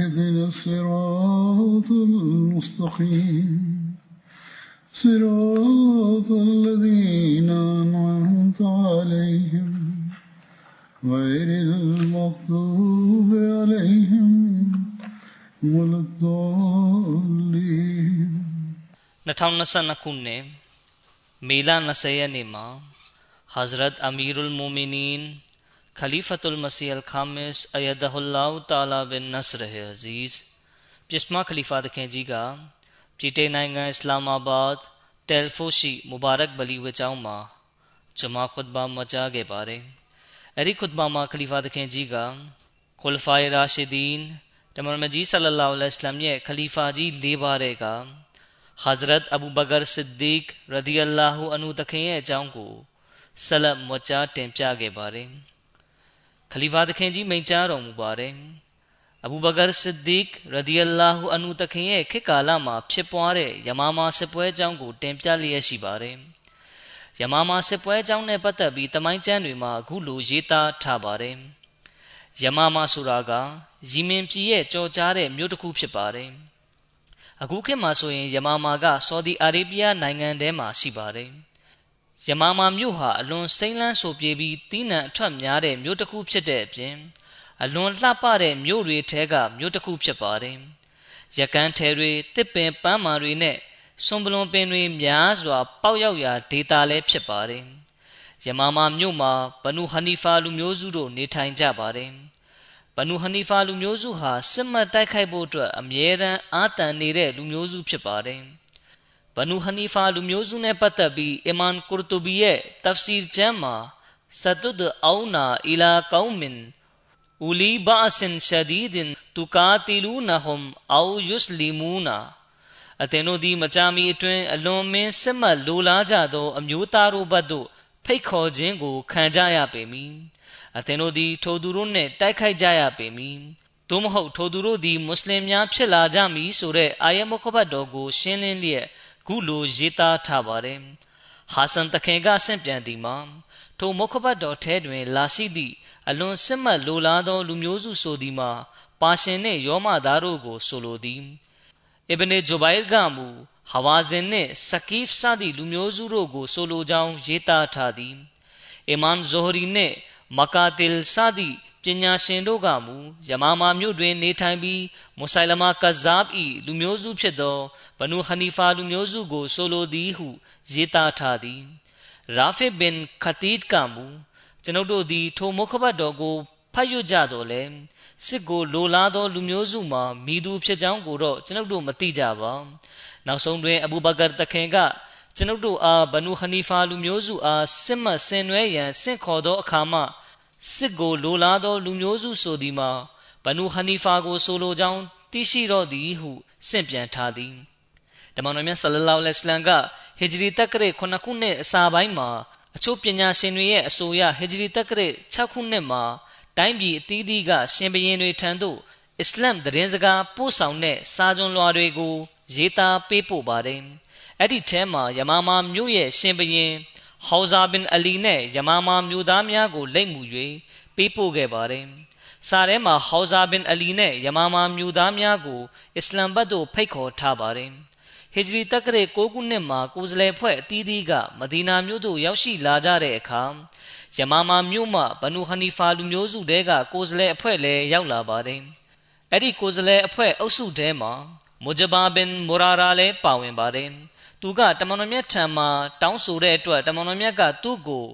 اهدنا الصراط المستقيم صراط الذين أنعمت عليهم غير المغضوب عليهم ولا الضالين 2022ခုနှစ်မေလ20ရက်နေ့မှာ Hazrat Amirul Mu'minin खलीफत मसीह खामिस अयदहुल्लाह ताला बिन नसर अजीज़ जिस्मा खलीफा रखें जी का चीटे नाइंगा इस्लामाबाद टेलफोशी मुबारक बली वचाऊ मां जुमा खुतबा मचा के पारे अरी खुतबा मां खलीफा रखें जी का खुलफाए राशिदीन तमर मजीद सल्लल्लाहु अलैहि वसल्लम ये खलीफा जी ले बारे का हज़रत अबू बकर सिद्दीक रदी अल्लाह अनु तखें अजाऊँ को सलब मचा टेम्प्या के बारे ခဲ့ပါတယ်ခလီဖာတခင်ကြီးမိန့်ကြားတော်မူပါတယ်အဘူဘကာစစ်ဒီကရဒီအလာဟူအန်ဟူတခင်ရဲ့ခေတ်ကာလမှာဖြစ်ပွားတဲ့ယမာမာစစ်ပွဲအကြောင်းကိုတင်ပြလျက်ရှိပါတယ်ယမာမာစစ်ပွဲအကြောင်းနဲ့ပတ်သက်ပြီးတမိုင်းကျမ်းတွေမှာအခုလိုရေးသားထားပါတယ်ယမာမာဆိုတာကရီမင်ပြည်ရဲ့ကြော်ကြားတဲ့မြို့တစ်ခုဖြစ်ပါတယ်အခုခေတ်မှာဆိုရင်ယမာမာကဆော်ဒီအာရေဗျနိုင်ငံထဲမှာရှိပါတယ်။ ယမာမာမြို့ဟာအလွန်စိမ့်လန်းဆိုပြေပြီးတီးနှံအထွက်များတဲ့မြို့တစ်ခုဖြစ်တဲ့အပြင်အလွန်လှပတဲ့မြို့တွေထဲကမြို့တစ်ခုဖြစ်ပါတယ်။ရကန်းထဲတွေတစ်ပင်ပန်းမာတွေနဲ့စွန်ပလွန်ပင်တွေများစွာ ပေါက်ရောက်ရာဒေတာလည်းဖြစ်ပါတယ်။ယမာမာမြို့မှာဘနူဟနီဖာလူမျိုးစုတို့နေထိုင်ကြပါတယ်။ဘနူဟနီဖာလူမျိုးစုဟာစစ်မှတ်တိုက်ခိုက်ဖို့အတွက်အမြဲတမ်းအာတန်နေတဲ့လူမျိုးစုဖြစ်ပါတယ်။ ဘနူဟနီဖာလူမျိုးစုနဲ့ပတ်သက်ပြီးအီမန်ကူရ်တူဘီရဲ့တဖ်စီရ်ကျမ်းမှာဆတ်ဒ်အောနာအီလာကောမင်အူလီဘာဆင်ရှဒီဒင်တူကာတီလူနဟွမ်အောယုစလီမူနာအသင်တို့သည်မကြမီအတွင်းအလွန်မင်းစစ်မှတ်လိုလားကြသော အမျိုးသားတို့ဘက်သို့ဖိတ်ခေါ်ခြင်းကိုခံကြရပေမည်။အသင်တို့သည်ထိုသူတို့နှင့်တိုက်ခိုက်ကြရပေမည်သို့မဟုတ်ထိုသူတို့သည်မွတ်စလင်များဖြစ်လာကြမည်ဆိုတဲ့အာယမခဘတ်တော်ကိုရှင်းလင်းလျက် ခုလိုရေးသားထားပါတယ်ဟာဆန်တခင်ကဆင့်ပြန်သည်မှာထိုမခဘတ်တော်ထဲတွင် လာရှိသည့်အလွန်စစ်မှတ်လိုလားသော လူမျိုးစုဆိုသည်မှာပါရှင်နှင့်ယောမသားတို့ကို ဆိုလိုသည်အဘနေဂျိုဘိုင်ကမူဟဝါဇင်နှင့်စကီဖ်စသည့်လူမျိုးစုတို့ကို ဆိုလိုကြောင်းရေးသားထားသည်အီမန်ဇိုဟရီနှင့်မကာတီလ်စသည့် ပညာရှင်တို့ကမူယမာမာမြို့တွင် နေထိုင်ပြီးမုဆိုင်လမာကဇာဘ်၏လူမျိုးစုဖြစ်သောဘနူဟနီဖာလူမျိုးစုကို ဆိုလိုသည်ဟုရေးသားထားသည်ရာဖီဘင်ခတီဂျ်ကမူကျွန်ုပ်တို့သည် ထိုမုခဘတ်တော်ကိုဖတ်ရကြတော်လဲစစ်ကိုလိုလားသော လူမျိုးစုမှာမိသူဖြစ်ကြောင်းကိုတော့ကျွန်ုပ်တို့မသိကြပါနောက်ဆုံးတွင် အဘူဘကာတခင်ကကျွန်ုပ်တို့အားဘနူဟနီဖာလူမျိုးစုအားစစ်မှတ်ဆင်နွှဲရန်ဆင့်ခေါ်သောအခါမှ စစ်ကိုလိုလားသော လူမျိုးစုဆိုသည်မှာဘနူဟနီဖာကို ဆိုလိုကြောင်းသိရှိတော့သည်ဟုဆင့်ပြန်ထားသည်တမန်တော်မြတ်ဆလလောလဟ်အလัยဟ်ကဟီဂျရီတက္ကရာ9ခုနှစ်အစာပိုင်းမှာအချို့ပညာရှင်တွေရဲ့အဆိုအရဟီဂျရီတက္ကရာ6ခုနှစ်မှာတိုင်းပြည်အသီးသီးကရှင်ဘရင်တွေထံသို့အစ္စလမ်သတင်းစကားပို့ဆောင်တဲ့စာကြွန်လွှာတွေကို ရေးသားပေးပို့ပါတယ်အဲ့ဒီထဲမှာယမာမာမြို့ရဲ့ရှင်ဘရင် ဟောဇာဘင်အလီနဲ့ယမာမာမျိုးသားများကိုလိမ့်မှု၍ပေးပို့ခဲ့ပါတယ်။စာထဲမှာဟောဇာဘင်အလီနဲ့ယမာမာမျိုးသားများကိုအစ္စလမ်ဘတ်သို့ဖိတ်ခေါ်ထားပါတယ်။ဟီဂျရီတက္ကရာ6ခုနှစ်မှာကိုယ်စလဲဖွဲ့အသီးသီးကမဒီနာမြို့သို့ရောက်ရှိလာကြတဲ့အခါယမာမာမြို့မှဘနူဟနီဖာလူမျိုးစုတဲကကိုယ်စလဲအဖွဲ့လည်းရောက်လာပါတယ်။အဲ့ဒီကိုယ်စလဲအဖွဲ့အုပ်စုထဲမှာမူဂျဘာဘင်မူရာရာလည်းပါဝင်ပါတယ်။ သူကတမန်တော်မြတ်ထံမှာတောင်းဆိုတဲ့အတွက်တမန်တော်မြတ်ကသူ့ကို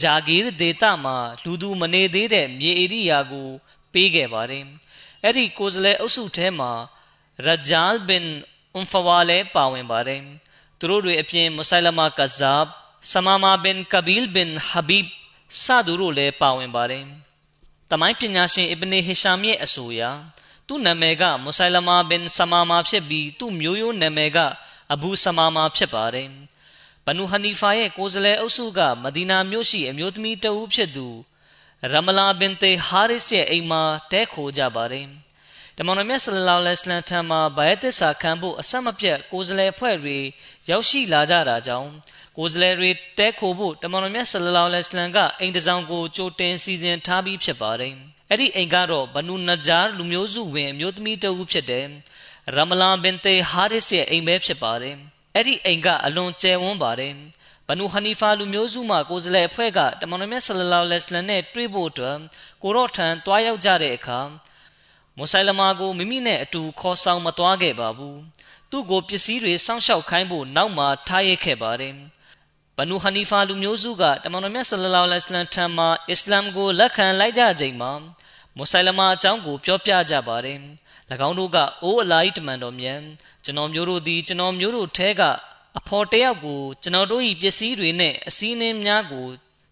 ဂျာဂီရဒေတာမှာလူသူမနေသေးတဲ့မြေဧရိယာကို ပေးခဲ့ပါတယ်။အဲ့ဒီကိုယ်စလဲအုပ်စုထဲမှာရဂျာလ်ဘင်အွန်ဖဝါလည်းပါဝင်ပါတယ်။သူတို့တွေအပြင်မုဆိုင်လမာကဇာဘ်ဆမာမာဘင်ကဘီလ်ဘင်ဟဘီဘ်စသူတို့လည်းပါဝင်ပါတယ်။တမိုင်းပညာရှင်အစ်ဘနီဟီရှာမ်ရဲ့အဆိုအရသူ့နာမည်ကမုဆိုင်လမာဘင်ဆမာမာဖြစ်ပြီးသူ့မျိုးရိုးနာမည်က အဘူဆမာမာဖြစ်ပါတယ်။ဘနူဟနီဖာရဲ့ကိုယ်စားလှယ်အုပ်စုကမဒီနာမြို့ရှိအမျိုးသမီးတဦးဖြစ်သူရမလာဘင်တေဟာရစ်ရဲ့အိမ်မှာတဲခိုကြပါတယ်။တမန်တော်မြတ်ဆလလောလ္လဟ်အလัยဟ်ထံမှာဘိုင်သစ္စာခံဖို့အဆက်မပြတ်ကိုယ်စားလှယ်ဖွဲ့တွေရောက်ရှိလာကြတာကြောင့်ကိုယ်စားလှယ်တွေတဲခိုဖို့တမန်တော်မြတ်ဆလလောလ္လဟ်အလัยဟ်ကအိမ်တစောင်ကိုကြိုတင်စီစဉ်ထားပြီးဖြစ်ပါတယ်။အဲ့ဒီအိမ်ကတော့ဘနူနဂျာလူမျိုးစုဝင်အမျိုးသမီးတဦးဖြစ်တဲ့ ရမလာဘင်တေဟာရစ်ရဲ့အိမ်ပဲဖြစ်ပါတယ်။အဲ့ဒီအိမ်ကအလွန်ကျယ်ဝန်းပါတယ်။ဘနူဟနီဖာလူမျိုးစုမှကိုယ်စားလှယ်အဖွဲ့ကတမန်တော်မြတ်ဆလလောလ္လဟ်အလัยဟ်နဲ့တွေ့ဖို့အတွက်ကိုရော့ထံတွားရောက်ကြတဲ့အခါမုဆိုင်လမာကိုမိမိနဲ့အတူခေါ်ဆောင်မသွားခဲ့ပါဘူး။သူ့ကိုပစ္စည်းတွေစောင့်ရှောက်ခိုင်းဖို့နောက်မှထားရခဲ့ပါတယ်။ဘနူဟနီဖာလူမျိုးစုကတမန်တော်မြတ်ဆလလောလ္လဟ်အလိုင်းထံမှာအစ္စလာမ်ကိုလက်ခံလိုက်ကြချိန်မှာမုဆိုင်လမာအကြောင်းကိုပြောပြကြပါတယ်။၎ င်းတို့ကအိုးအလာဤတမန်တော်မြတ်ကျွန်တော်မျိုးတို့သည်ကျွန်တော်မျိုးတို့ထဲကအဖော်တယောက်ကိုကျွန်တော်တို့၏ပစ္စည်းတွေနဲ့အစည်းအဝေးများကို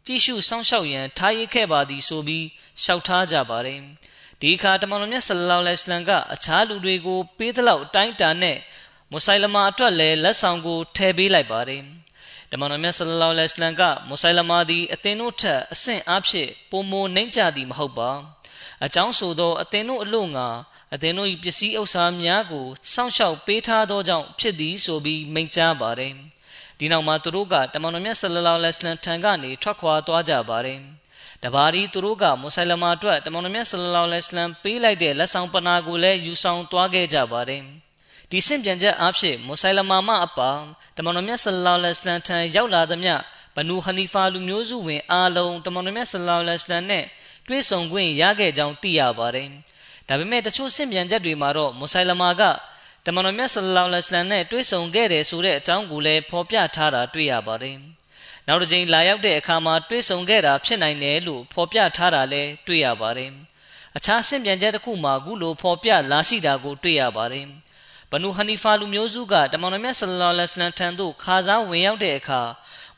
ကြည့်ရှုစောင့်ရှောက်ရန်ထားရခဲ့ပါသည်ဆိုပြီးလျှောက်ထားကြပါတယ်။ဒီအခါတမန်တော်မြတ်ဆလလောလ္လဟ်အလိုင်းကအခြားလူတွေကိုပေးသလောက်အတိုင်းတာနဲ့မုဆိုင်လမာအတွက်လည်းလက်ဆောင်ကိုထည့်ပေးလိုက်ပါတယ်။တမန်တော်မြတ်ဆလလောလ္လဟ်အလိုင်းကမုဆိုင်လမာသည်အသင်တို့ထက်အဆင့်အဖြစ်ပုံမနှိမ့်ကြသည်မဟုတ်ပါအကြောင်းဆိုသောအသင်တို့အလို့ငါ အသင်တို့၏ပစ္စည်းဥစ္စာများကိုစောင့်ရှောက်ပေးထားသောကြောင့်ဖြစ်သည်ဆိုပြီးမိန့်ကြားပါတယ်ဒီနောက်မှာသူတို့ကတမန်တော်မြတ်ဆလလောလ္လဟ်အလိုင်းထံကနေထွက်ခွာသွားကြပါတယ်တဘာဒီသူတို့ကမုဆိုင်လမာအတွက်တမန်တော်မြတ်ဆလလောလ္လဟ်အလိုင်းပေးလိုက်တဲ့လက်ဆောင်ပနာကိုလည်းယူဆောင်သွားခဲ့ကြပါတယ်ဒီဆင့်ပြန်ချက်အဖြစ်မုဆိုင်လမာမအပါတမန်တော်မြတ်ဆလလောလ္လဟ်အလိုင်းထံရောက်လာသည်မြဘနူဟနီဖာလူမျိုးစုဝင်အားလုံးတမန်တော်မြတ်ဆလလောလ္လဟ်အလိုင်းနဲ့တွေ့ဆုံခွင့်ရခဲ့ကြောင်းသိရပါတယ်။ ဒါပေမဲ့တချို့ဆင့်ပြန်ချက်တွေမှာတော့မုဆိုင်လမာကတမန်တော်မြတ်ဆလလောလ္လဟ်အလိုင်းနဲ့တွေ့ဆုံခဲ့တယ်ဆိုတဲ့အကြောင်းကိုလည်းဖော်ပြထားတာတွေ့ရပါတယ်။နောက်တစ်ကြိမ်လာရောက်တဲ့အခါမှာတွေ့ဆုံခဲ့တာဖြစ်နိုင်တယ်လို့ဖော်ပြထားတာလည်းတွေ့ရပါတယ်။အခြားဆင့်ပြန်ချက်တစ်ခုမှာခုလိုဖော်ပြလာရှိတာကိုတွေ့ရပါတယ်။ဘနူဟနီဖာလူမျိုးစုကတမန်တော်မြတ်ဆလလောလ္လဟ်အလိုင်းထံသို့ခါစားဝင်ရောက်တဲ့အခါ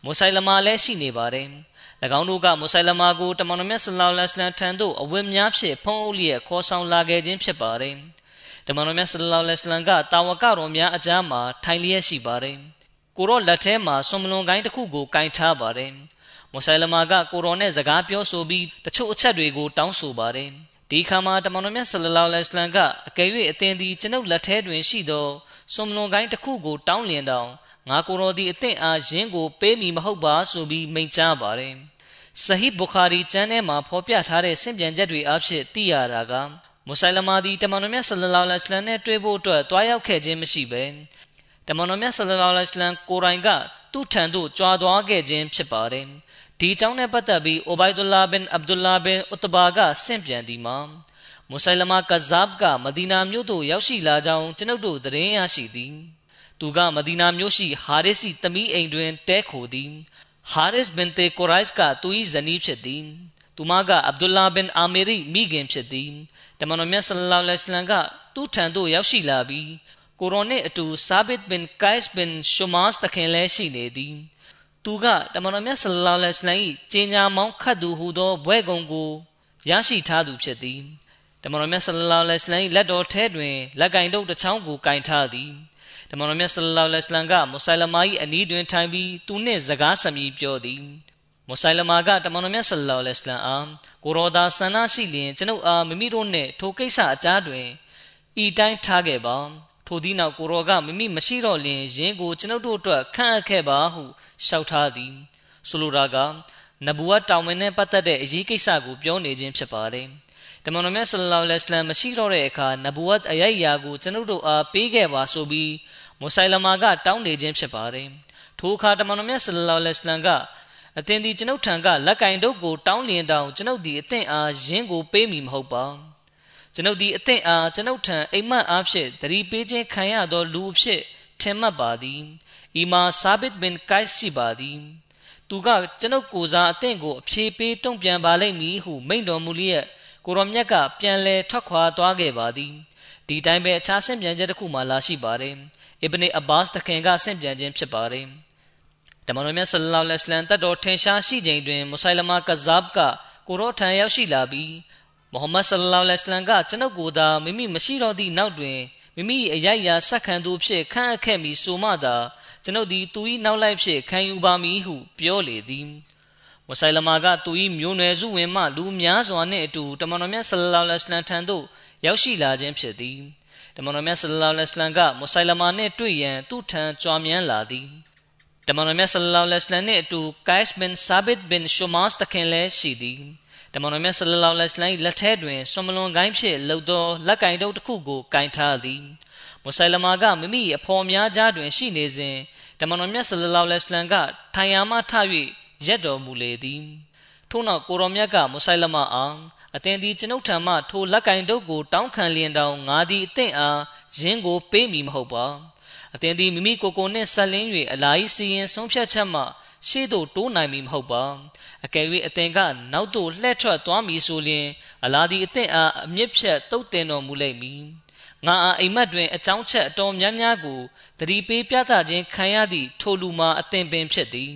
မုဆိုင်လမာလည်းရှိနေပါတယ်။၎ င်းတို့ကမုဆိုင်လမာကိုတမန်တော်မြတ်ဆလလောလ္လဟ်အလိုင်းထံသို့အဝတ်များဖြင့်ဖုံးအုပ်လျက်ခေါ်ဆောင်လာခဲ့ခြင်းဖြစ်ပါတယ်။တမန်တော်မြတ်ဆလလောလ္လဟ်အလိုင်းကတာဝကတော်များအကြားမှာထိုင်လျက်ရှိပါတယ်။ကိုရော့လက်ထဲမှာဆွန်မလွန်ကိုင်းတစ်ခုကိုကင်ထားပါတယ်။မုဆိုင်လမာကကိုရော့နဲ့စကားပြောဆိုပြီးတချို့အချက်တွေကိုတောင်းဆိုပါတယ်။ဒီခါမှာတမန်တော်မြတ်ဆလလောလ္လဟ်အလัยဟ်ကအကယ်၍အသင်သည်ကျွန်ုပ်လက်ထဲတွင်ရှိသောစွန်လွန်ကိုင်းတစ်ခုကိုတောင်းလျင်တောင် ငါကိုယ်တော်သည်အသင်အားယင်းကိုပေးမည်မဟုတ်ပါဆိုပြီးမိန့်ကြားပါတယ်။ဆဟီဘူခါရီကျမ်းထဲမှာဖော်ပြထားတဲ့ဆင့်ပြန်ချက်တွေအဖြစ်သိရတာကမုဆိုင်လမာသည်တမန်တော်မြတ်ဆလလောလ္လဟ်အလัยဟ်နဲ့တွေ့ဖို့အတွက်တွားရောက်ခဲ့ခြင်းမရှိဘဲတမန်တော်မြတ်ဆလလောလ္လဟ်အလัยဟ်ကိုယ်တိုင်ကသူ့ထံသို့ကြွားသွားခဲ့ခြင်းဖြစ်ပါတယ်။ဒီအကြောင်းနဲ့ပတ်သက်ပြီးအိုဘိုင်ဒူလာဘင်အဗ်ဒူလာဘင်ဥတဘာကဆင့်ပြန်ဒီမှာမုဆိုင်လမာကဇာဘ်ကမဒီနာမြို့သို့ရောက်ရှိလာကြောင်းကျွန်ုပ်တို့သတင်းရရှိသည် သူကမဒီနာမြို့ရှိဟာရစ်စီသမီးအိမ်တွင်တဲခိုသည်ဟာရစ်ဘင်တေကိုရိုက်စ်ကသူ၏ဇနီးဖြစ်သည်သူမကအဗ်ဒူလာဘင်အာမီရီမိခင်ဖြစ်သည်တမန်တော်မြတ်ဆလလောလ္လဟ်အလိုင်းကသူ့ထံသို့ရောက်ရှိလာပြီးကိုရိုနှင့်အတူဆာဘစ်ဘင်ကိုက်စ်ဘင်ရှူမတ်တခင်လည်းရှိနေသည်သူကတမန်တော်မြတ်ဆလလောလ္လဟ်အလိုင်း၏ကျင်းညာမောင်းခတ်သူဟူသောဘွဲကုံကိုရရှိထားသူဖြစ်သည်တမန်တော်မြတ်ဆလလောလ္လဟ်အလိုင်းလက်တော်ထဲတွင်လက်ကင်တုပ်တစ်ချောင်းကိုကင်ထားသည် တမန်တော်မြတ်ဆလလောလ္လဟ်အလိုင်းကမုဆိုင်လမာ၏အနီးတွင်ထိုင်ပြီးသူနှင့်စကားဆမြည်ပြောသည်မုဆိုင်လမာကတမန်တော်မြတ်ဆလလောလ္လဟ်အလိုင်းအားကိုရောသာဆန္ဒရှိလျင်ကျွန်ုပ်အားမိမိတို့နှင့်ထိုကိစ္စအကြားတွင်ဤတိုင်းထားခဲ့ပါထိုသည့်နောက်ကိုရောကမိမိမရှိတော့လျင်ယင်းကိုကျွန်ုပ်တို့အတွက်ခန့်အပ်ခဲ့ပါဟုလျှောက်ထားသည်ဆိုလိုတာကနဘူဝတ်တောင်ဝင်နဲ့ပတ်သက်တဲ့အရေးကိစ္စကိုပြောနေခြင်းဖြစ်ပါတယ် တမန်တော်မြတ်ဆလလောလ္လဟ်အလัยဟ်မရှိတော့တဲ့အခါနဘူဝတ်အယိုက်ယာကိုကျွန်ုပ်တို့အားပေးခဲ့ပါဆိုပြီးမမုဆိုင်လမာကတောင်းနေခြင်းဖြစ်ပါတယ်ထိုအခါတမန်တော်မြတ်ဆလလောလဟ်အလัยကအသင်ဒီကျွန်ုပ်ထံကလက်ကင်တို့ကိုတောင်းလျင်တောင်ကျွန်ုပ်ဒီအသင်အားယင်းကိုပေးမိမဟုတ်ပါကျွန်ုပ်ဒီအသင်အားကျွန်ုပ်ထံအိမ်မက်အားဖြင့်တတိပေးခြင်းခံရသောလူအဖြစ်ထင်မှတ်ပါသည်အီမာဆာဘစ်ဘင်ကိုက်စီပါသည်သူကကျွန်ုပ်ကိုစားအသင်ကိုအဖြေပေးတုံ့ပြန်ပါလိမ့်မည်ဟုမိန့်တော်မူလျက် ကိုရောမြတ်ကပြန်လဲထွက်ခွာသွားခဲ့ပါသည်ဒီတိုင်းပဲအခြားဆင့်ပြန်ချက်တစ်ခုမှလာရှိပါတယ်အစ်ဘနီအဘာစ်တခင်ကဆင့်ပြန်ခြင်းဖြစ်ပါတယ်တမန်တော်မြတ်ဆလလောလဟ်အလัยဟ်တတ်တော်ထင်ရှားရှိချိန်တွင်မုဆိုင်လမာကဇာဘ်ကကိုရောထံရောက်ရှိလာပြီးမုဟမ္မဒ်ဆလလောလဟ်အလัยဟ်ကကျွန်ုပ်ကိုသာမိမိမရှိတော့သည့်နောက်တွင်မိမိအရိုက်ရာဆက်ခံသူဖြစ်ခန့်အပ်ခဲ့ပြီးဆိုမှသာကျွန်ုပ်သည်သူ၏နောက်လိုက်ဖြစ်ခံယူပါမည်ဟုပြောလေသည် ဝဆိုင်လမာကသူ၏မျိုးနွယ်စုဝင်မှလူများစွာနှင့်အတူတမန်တော်မြတ်ဆလလောလ္လဟ်အလမ်ထံသို့ရောက်ရှိလာခြင်းဖြစ်သည်တမန်တော်မြတ်ဆလလောလ္လဟ်အလမ်ကမွဆိုင်လမာနှင့်တွေ့ရန်သူ့ထံကြွားမြန်းလာသည်တမန်တော်မြတ်ဆလလောလ္လဟ်အလမ်နှင့်အတူကိုက်စ်ဘင်ဆာဘစ်ဘင်ရှူမတ်တခင်လည်းရှိသည်တမန်တော်မြတ်ဆလလောလ္လဟ်အလမ်လက်ထဲတွင်ဆွမ်မလွန်ကိုင်းဖြင့်လှုပ်သောလက်ကင်တုပ်တစ်ခုကိုကင်ထားသည်မွဆိုင်လမာကမိမိအဖော်များကြားတွင်ရှိနေစဉ်တမန်တော်မြတ်ဆလလောလ္လဟ်အလမ်ကထိုင်ယာမှထ၍ ရက်တော်မူလေသည်ထို့နောက်ကိုရောမြတ်ကမုဆိုင်လမာအားအသင်သည်ကျွန်ုပ်ထံမှထိုလက်ကင်တုပ်ကိုတောင်းခံလျင်တောင်ငါသည်အသင်အားယင်းကိုပေးမည်မဟုတ်ပါအသင်သည်မိမိကိုယ်ကိုနှင့်ဆက်လင်း၍အလာဤစီရင်ဆုံးဖြတ်ချက်မှရှေ့သို့တိုးနိုင်မည်မဟုတ်ပါအကယ်၍အသင်ကနောက်သို့လှည့်ထွက်သွားမည်ဆိုလျှင်အလာဒီအသင်အားအမြင့်ဖြတ်တုတ်တင်တော်မူလိမ့်မည်ငါအားအိမ်မက်တွင်အကြောင်းချက်အတော်များများကိုတတိပေးပြသခြင်းခံရသည့်ထိုလူမှာအသင်ပင်ဖြစ်သည်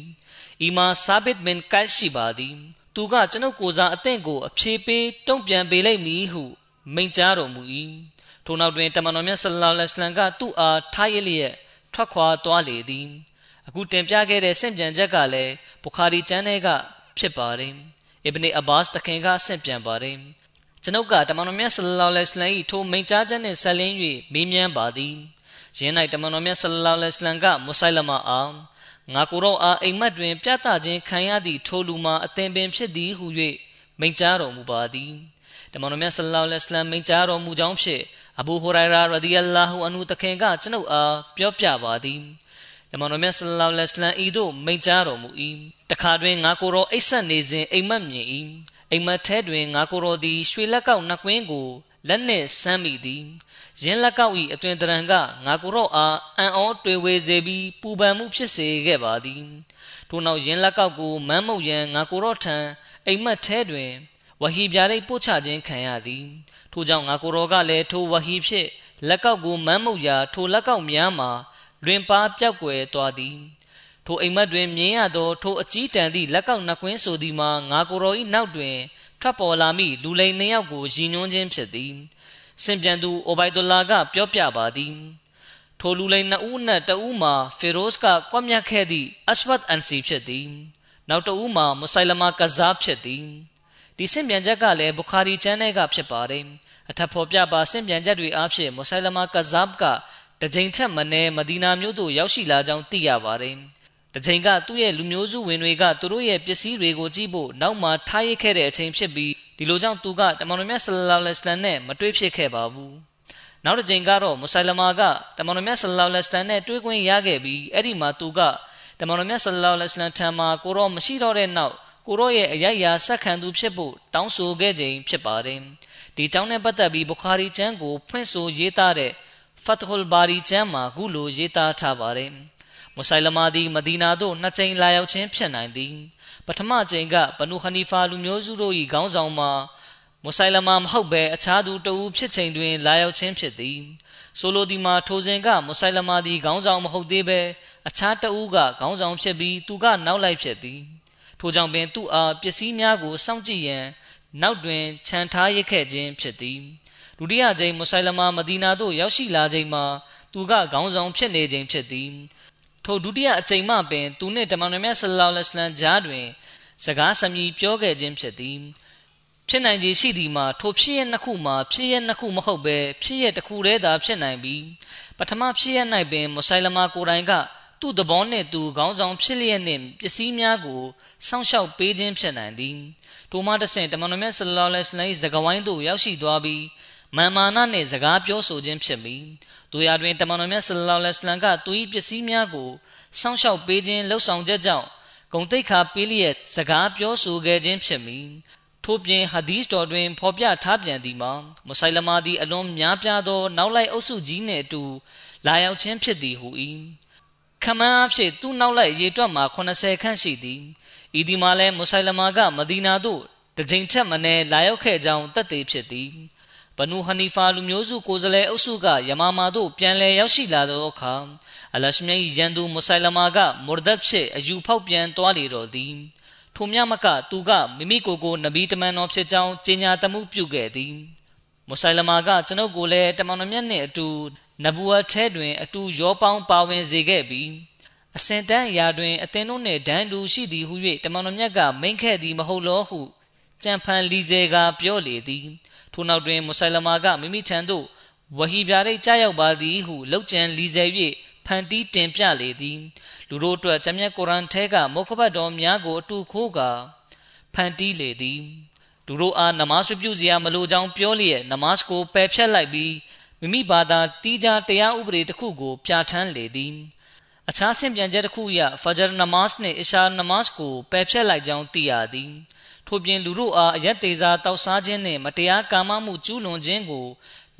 အီမာဆာဘစ်ဘင်ကိုက်ရှိပါသည်သူကကျွန်ုပ်ကိုစားအသင်ကိုအဖြေပေးတုံ့ပြန်ပေးလိုက်မည်ဟုမိန့်ကြားတော်မူ၏ထိုနောက်တွင်တမန်တော်မြတ်ဆလ္လာလဟ်အလိုင်းကသူ့အားထားရလျက်ထွက်ခွာသွားလေသည်အခုတင်ပြခဲ့တဲ့ဆင့်ပြန်ချက်ကလည်းဘူခါရီကျမ်းထဲကဖြစ်ပါတယ်အစ်ဘနီအဘာစ်တခင်ကဆင့်ပြန်ပါတယ်ကျွန်ုပ်ကတမန်တော်မြတ်ဆလလောလဟ်အလိုင်းထိုမိန့်ကြားချက်နှင့်ဆက်လင်း၍မေးမြန်းပါသည်ယင်း၌တမန်တော်မြတ်ဆလလောလဟ်အလိုင်းကမုဆိုင်လမအားငါ ကိုယ်တော်အားအိမ်မက်တွင် ပြသခြင်းခံရသည့်ထိုလူမှာအသင်ပင်ဖြစ်သည်ဟု၍မိန့်ကြားတော်မူပါသည်တမန်တော်မြတ်ဆလလောလဟ်အလိုင်းမိန့်ကြားတော်မူကြောင်းဖြင့်အဘူဟူရိုင်ရာရဒီယလ္လာဟူအန်ဟူတခင်ကကျွန်ုပ်အားပြောပြပါသည်တမန်တော်မြတ်ဆလလောလဟ်အလိုင်းဤသို့မိန့်ကြားတော်မူ၏တခါတွင်ငါကိုယ်တော်အိပ်ဆက်နေစဉ်အိမ်မက်မြင်၏အိမ်မက်ထဲတွင်ငါကိုယ်တော်သည်ရွှေလက်ကောက်နှကွင်းကို လက်နှင့်ဆမ်းမိသည်ရင်းလက်ကောက်၏အတွင်တရံကငါကိုယ်တော်အားအံ့ဩတွေ့ဝေစေပြီးပူပန်မှုဖြစ်စေခဲ့ပါသည်ထို့နောက်ရင်းလက်ကောက်ကိုမမ်းမုတ်ရန်ငါကိုယ်တော်ထံအိမ်မက်ထဲတွင်ဝဟီပြားရိတ်ပို့ချခြင်းခံရသည်ထို့ကြောင့်ငါကိုယ်တော်ကလည်းထိုဝဟီဖြင့်လက်ကောက်ကိုမမ်းမုတ်ရာထိုလက်ကောက်များမှာလွင်ပါပြောက်ွယ်သွားသည်ထိုအိမ်မက်တွင်မြင်ရသောထိုအကြီးတန်းသည့်လက်ကောက်နှကွင်းဆိုသည်မှာငါကိုယ်တော်၏နောက်တွင် ထွက်ပေါ်လာမိလူလိန်နှစ်ယောက်ကိုရည်ညွှန်းခြင်းဖြစ်သည်စင်ပြန်သူအိုဘိုင်ဒူလာကပြောပြပါသည်ထိုလူလိန်နှစ်ဦးနှင့်တဦးမှာဖေရိုစ်ကကွပ်မျက်ခဲ့သည့်အရှဝတ်အန်စီဖြစ်သည်နောက်တဦးမှာမုဆိုင်လမာကဇာဖြစ်သည်ဒီစင်ပြန်ချက်ကလည်းဘူခါရီကျမ်းထဲကဖြစ်ပါတယ်အထက်ဖော်ပြပါစင်ပြန်ချက်တွေအားဖြင့်မုဆိုင်လမာကဇာဘ်ကတကြိမ်ထက်မနည်းမဒီနာမြို့သို့ရောက်ရှိလာကြောင်းသိရပါတယ် တချိန်ကသူ့ရဲ့လူမျိုးစုဝင်တွေကသူတို့ရဲ့ပစ္စည်းတွေကိုကြည့်ဖို့နောက်မှထားရစ်ခဲ့တဲ့အချိန်ဖြစ်ပြီးဒီလိုကြောင့်သူကတမန်တော်မြတ်ဆလလောလဟ်အလိုင်းနဲ့မတွေ့ဖြစ်ခဲ့ပါဘူးနောက်တစ်ချိန်ကတော့မုဆိုင်လမာကတမန်တော်မြတ်ဆလလောလဟ်အလိုင်းနဲ့တွေ့ခွင့်ရခဲ့ပြီးအဲ့ဒီမှာသူကတမန်တော်မြတ်ဆလလောလဟ်အလိုင်းထံမှာကိုရောမရှိတော့တဲ့နောက်ကိုရောရဲ့အယက်ရာဆက်ခံသူဖြစ်ဖို့တောင်းဆိုခဲ့ခြင်းဖြစ်ပါတယ်ဒီကြောင့်နဲ့ပတ်သက်ပြီးဘူခါရီကျမ်းကိုဖွင့်ဆိုရေးသားတဲ့ဖတ်ဟူလ်ဘာရီကျမ်းမှာခုလိုရေးသားထားပါတယ် မုဆိုင်လမာသည်မဒီနာသို့နှစ်ကြိမ်လာရောက်ခြင်းဖြစ်နိုင်သည်ပထမကြိမ်ကဘနုခနီဖာလူမျိုးစုတို့၏ခေါင်းဆောင်မှာမုဆိုင်လမာမဟုတ်ဘဲအခြားသူတဦးဖြစ်ချိန်တွင်လာရောက်ခြင်းဖြစ်သည်ဆိုလိုဒီမှာထိုစဉ်ကမုဆိုင်လမာသည်ခေါင်းဆောင်မဟုတ်သေးဘဲအခြားတဦးကခေါင်းဆောင်ဖြစ်ပြီးသူကနောက်လိုက်ဖြစ်သည်ထိုကြောင့်ပင်သူ့အားပစ္စည်းများကိုစောင့်ကြည့်ရန်နောက်တွင်ခြံထားရခဲ့ခြင်းဖြစ်သည်ဒုတိယကြိမ်မုဆိုင်လမာမဒီနာသို့ရောက်ရှိလာချိန်မှာသူကခေါင်းဆောင်ဖြစ်နေခြင်းဖြစ်သည် ထိုဒုတိယအကြိမ်မှပင်သူနှင့်တမန်တော်မြတ်ဆလလောလဟ်အလိုင်းကြားတွင် စကားစမြည်ပြောခဲ့ခြင်းဖြစ်သည်ဖြစ်နိုင်ခြေရှိသည်မှာထိုဖြစ်ရနှစ်ခုမှာဖြစ်ရနှစ်ခုမဟုတ်ဘဲဖြစ်ရတစ်ခုတည်းသာဖြစ်နိုင်ပြီးပထမဖြစ်ရ၌ပင်မုဆိုင်လမာကိုယ်တိုင်ကသူ့သဘောနှင့်သူခေါင်းဆောင်ဖြစ်လျက်နှင့်ပစ္စည်းများကိုစောင့်ရှောက်ပေးခြင်းဖြစ်နိုင်သည်ထိုမှတဆင့်တမန်တော်မြတ်ဆလလောလဟ်အလိုင်းစကားဝိုင်းသို့ရောက်ရှိသွားပြီးမမာမာနနှင့်စကားပြောဆိုခြင်းဖြစ်ပြီး တို့ရတွင်တမန်တော်မြတ်ဆလလောလ္လဟ်အလိုင်းကသူ၏ပစ္စည်းများကိုစောင့်ရှောက်ပေးခြင်းလှုပ်ဆောင်ချက်ကြောင့်ဂုံတိတ်ခါပေးလျက်စကားပြောဆိုခဲ့ခြင်းဖြစ်မည်ထို့ပြင်ဟာဒီစ်တော်တွင်ဖော်ပြထားပြန်သည်မှာမုဆိုင်လမာသည်အလွန်များပြားသော နောက်လိုက်အုပ်စုကြီးနှင့်အတူလာရောက်ခြင်းဖြစ်သည်ဟု၏ခမန်းအဖြစ်သူ့နောက်လိုက်ရေတွက်မှာ80ခန့်ရှိသည်ဤဒီမှာလဲမုဆိုင်လမာကမဒီနာသို့တစ်ကြိမ်ထက်မနည်းလာရောက်ခဲ့ကြောင်းသက်သေဖြစ်သည် ဘနူဟနီဖာလူမျိုးစုကိုယ်စားလှယ်အုပ်စုကယမာမာတို့ပြန်လည်ရောက်ရှိလာသောအခါအလရှမြရန်သူမုဆိုင်လမာကမူရဒတ်ဖြစ်အယူဖောက်ပြန်သွားလေတော်သည်ထိုမြမကသူကမိမိကိုယ်ကိုနဗီတမန်တော်ဖြစ်ကြောင်းကြေညာတမှုပြုခဲ့သည်မုဆိုင်လမာကကျွန်ုပ်ကိုလည်းတမန်တော်မြတ်နှင့်အတူနဘူဝတ်ထဲတွင်အတူရောပေါင်းပါဝင်စေခဲ့ပြီးအစင်တန်းအရာတွင်အသင်တို့နှင့်ဒန်းတူရှိသည်ဟု၍တမန်တော်မြတ်ကမိန့်ခဲ့သည်မဟုတ်လောဟုကြံဖန်လီစေကပြောလေသည် ထိုနောက်တွင်မုဆိုင်လမာကမိမိထံသို့ဝဟီပြားရိတ်ကြားရောက်ပါသည်ဟုလောက်ကျန်လီစေ၍ဖန်တီးတင်ပြလေသည်လူတို့အတွက်ဂျမြတ်ကုရ်အန်ထဲကမုခဘတ်တော်များကိုအတူခိုးကာဖန်တီးလေသည်လူတို့အားနမတ်ပြုစရာမလိုကြောင်းပြောလျက်နမတ်ကိုပယ်ဖြတ်လိုက်ပြီးမိမိဘာသာတီးခြားတရားဥပဒေတစ်ခုကိုပြဋ္ဌာန်းလေသည်အခြားဆင့်ပြန်ချက်တစ်ခုအရဖဂျာနမတ်နှင့်အရှာနမတ်ကိုပယ်ဖြတ်လိုက်ကြောင်းသိရသည် ထို့ပြင်လူတို့အားအယက်သေးစားတောက်စားခြင်းနှင့်မတရားကာမမှုကျူးလွန်ခြင်းကို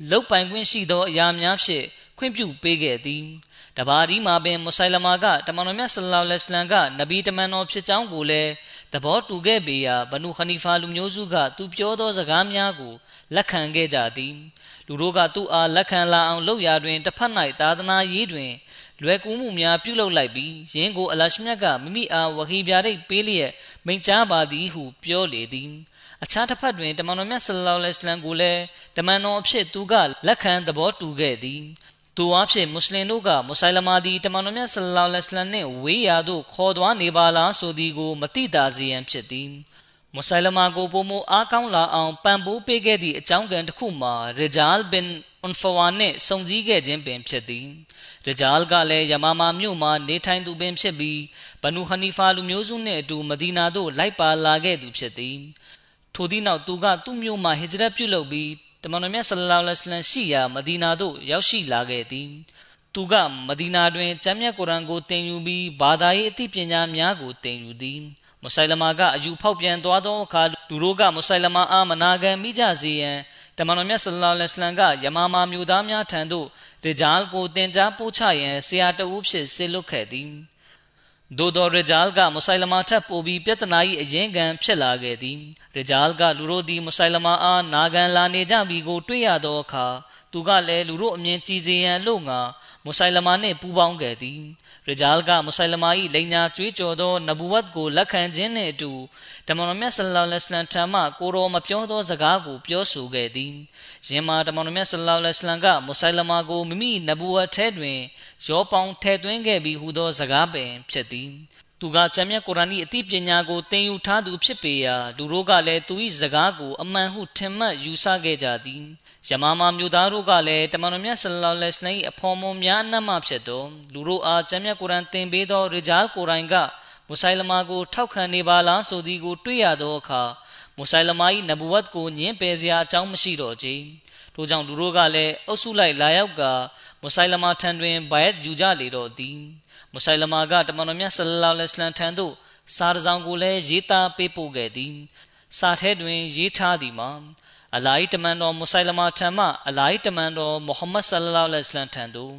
လုတ်ပိုင်ခွင့်ရှိသောအရာများဖြင့်ခွင့်ပြုပေးခဲ့သည်တဘာဒီမှာပင်မုဆိုင်လမာကတမန်တော်မြတ်ဆလ္လာလဟ်အလัยဟ်ကနဗီတမန်တော်ဖြစ်ကြောင်းကိုလည်းသဘောတူခဲ့ပေရာဘနုခနီဖာလူမျိုးစုကသူပြောသောစကားများကိုလက်ခံခဲ့ကြသည်လူတို့ကသူ့အားလက်ခံလာအောင်လုပ်ရာတွင်တစ်ဖက်၌သာသနာရေးတွင် လွယ်ကူမှုများပြုလုပ်လိုက်ပြီးယင်းကိုအလရှမြတ်ကမိမိအားဝဟီပြားရိတ်ပေးလျက်မိန့်ကြားပါသည်ဟုပြောလေသည်အခြားတစ်ဖက်တွင်တမန်တော်မြတ်ဆလ္လာလဟ်အလัยဟ်ကိုလည်းတမန်တော်အဖြစ်သူကလက်ခံသဘောတူခဲ့သည်သူအဖြစ်မွတ်စလင်တို့ကမုဆိုင်လမာသည်တမန်တော်မြတ်ဆလ္လာလဟ်အလัยဟ်နှင့်ဝေးရာသို့ခေါ်သွားနေပါလားဆိုသည်ကိုမတိတာစေရန်ဖြစ်သည်မုဆိုင်လမာကိုပုံမအားကောင်းလာအောင်ပံ့ပိုးပေးခဲ့သည့်အကြောင်းကံတစ်ခုမှာရဂျာလ်ဘင်အွန်ဖဝါနှင့်စုံစည်းခဲ့ခြင်းပင်ဖြစ်သည် ရဂျာလ်ကလည်းယမာမာမြို့မှာနေထိုင်သူပင်ဖြစ်ပြီးဘနူဟနီဖာလူမျိုးစုနှင့်အတူမဒီနာသို့လိုက်ပါလာခဲ့သူဖြစ်သည်ထိုသည့်နောက်သူကသူ့မြို့မှာဟစ်ဂျရတ်ပြုလုပ်ပြီးတမန်တော်မြတ်ဆလ္လာလဟ်အလိုင်းရှိရာမဒီနာသို့ရောက်ရှိလာခဲ့သည်သူကမဒီနာတွင်ကျမ်းမြတ်ကုရ်အန်ကိုသင်ယူပြီးဘာသာရေးအသိပညာများကိုသင်ယူသည်မုဆိုင်လမာကအယူဖောက်ပြန်သွားသောအခါလူတို့ကမုဆိုင်လမာအားမနာခံမိကြစေရန်တမန်တော်မြတ်ဆလ္လာလဟ်အလိုင်းကယမာမာမျိုးသားများထံသို့ ရဂျာလ်ကိုတင် जा ပို့ချရန်ဆရာတဦးဖြစ်ဆေလွတ်ခဲ့သည်ဒိုတော်ရဂျာလ်ကမုဆိုင်လမာထပ်ပို့ပြီးပြဿနာ၏အရင်ကံဖြစ်လာခဲ့သည်ရဂျာလ်ကလူတို့သည်မုဆိုင်လမာအားနာခံလာနေကြပြီကို တွေ့ရသောအခါသူကလည်းလူတို့အမြင်ကြည်စေရန်လို့ငါမုဆိုင်လမာနှင့်ပူးပေါင်းခဲ့သည် ရဂျာလ်ကမုဆိုင်လမာ၏လိန်ညာကြွေးကြော်သောနဘူဝတ်ကိုလက်ခံခြင်းနှင့်အတူတမန်တော်မြတ်ဆလ္လာလဟ်အလိုင်းထံမှကိုရောမပြောသောစကားကိုပြောဆိုခဲ့သည်ယင်မှာတမန်တော်မြတ်ဆလ္လာလဟ်အလိုင်းကမုဆိုင်လမာကိုမိမိနဘူဝတ်ထဲတွင်ရောပေါင်းထဲသွင်းခဲ့ပြီးဟူသောစကားပင်ဖြစ်သည်သူကကျမ်းမြတ်ကုရ်အာန်၏အသိပညာကိုသင်ယူထားသူဖြစ်ပေရာလူတို့ကလည်းသူ၏စကားကိုအမှန်ဟုထင်မှတ်ယူဆခဲ့ကြသည် ယမာမာမျိုးသားတို့ကလည်းတမန်တော်မြတ်ဆလ္လာလဟ်အလိုင်းအဖော်မွန်များအနက်မှဖြစ်သောလူတို့အားကျမ်းမြတ်ကုရ်အာန်သင်ပေးသောရဂျာလ်ကိုရိုင်ကမုဆိုင်လမာကိုထောက်ခံနေပါလားဆိုသည်ကိုတွေ့ရသောအခါမုဆိုင်လမာ၏နဗဝတ်ကိုညင်းပယ်စရာအကြောင်းမရှိတော့ကြထို့ကြောင့်လူတို့ကလည်းအုပ်စုလိုက်လာရောက်ကမုဆိုင်လမာထံတွင်ဘိုင်ယတ်ယူကြလေတော့သည်မုဆိုင်လမာကတမန်တော်မြတ်ဆလ္လာလဟ်အလိုင်းထံသို့စာရဆောင်ကိုလည်းရေးသားပေးပို့ခဲ့သည်စာထဲတွင်ရေးထားသည်မှာ အလာဟ်တမန်တော်မုဆိုင်လမာထံမှအလာဟ်တမန်တော်မုဟမ္မဒ်ဆလ္လာလဟ်အလိုင်းထံသို့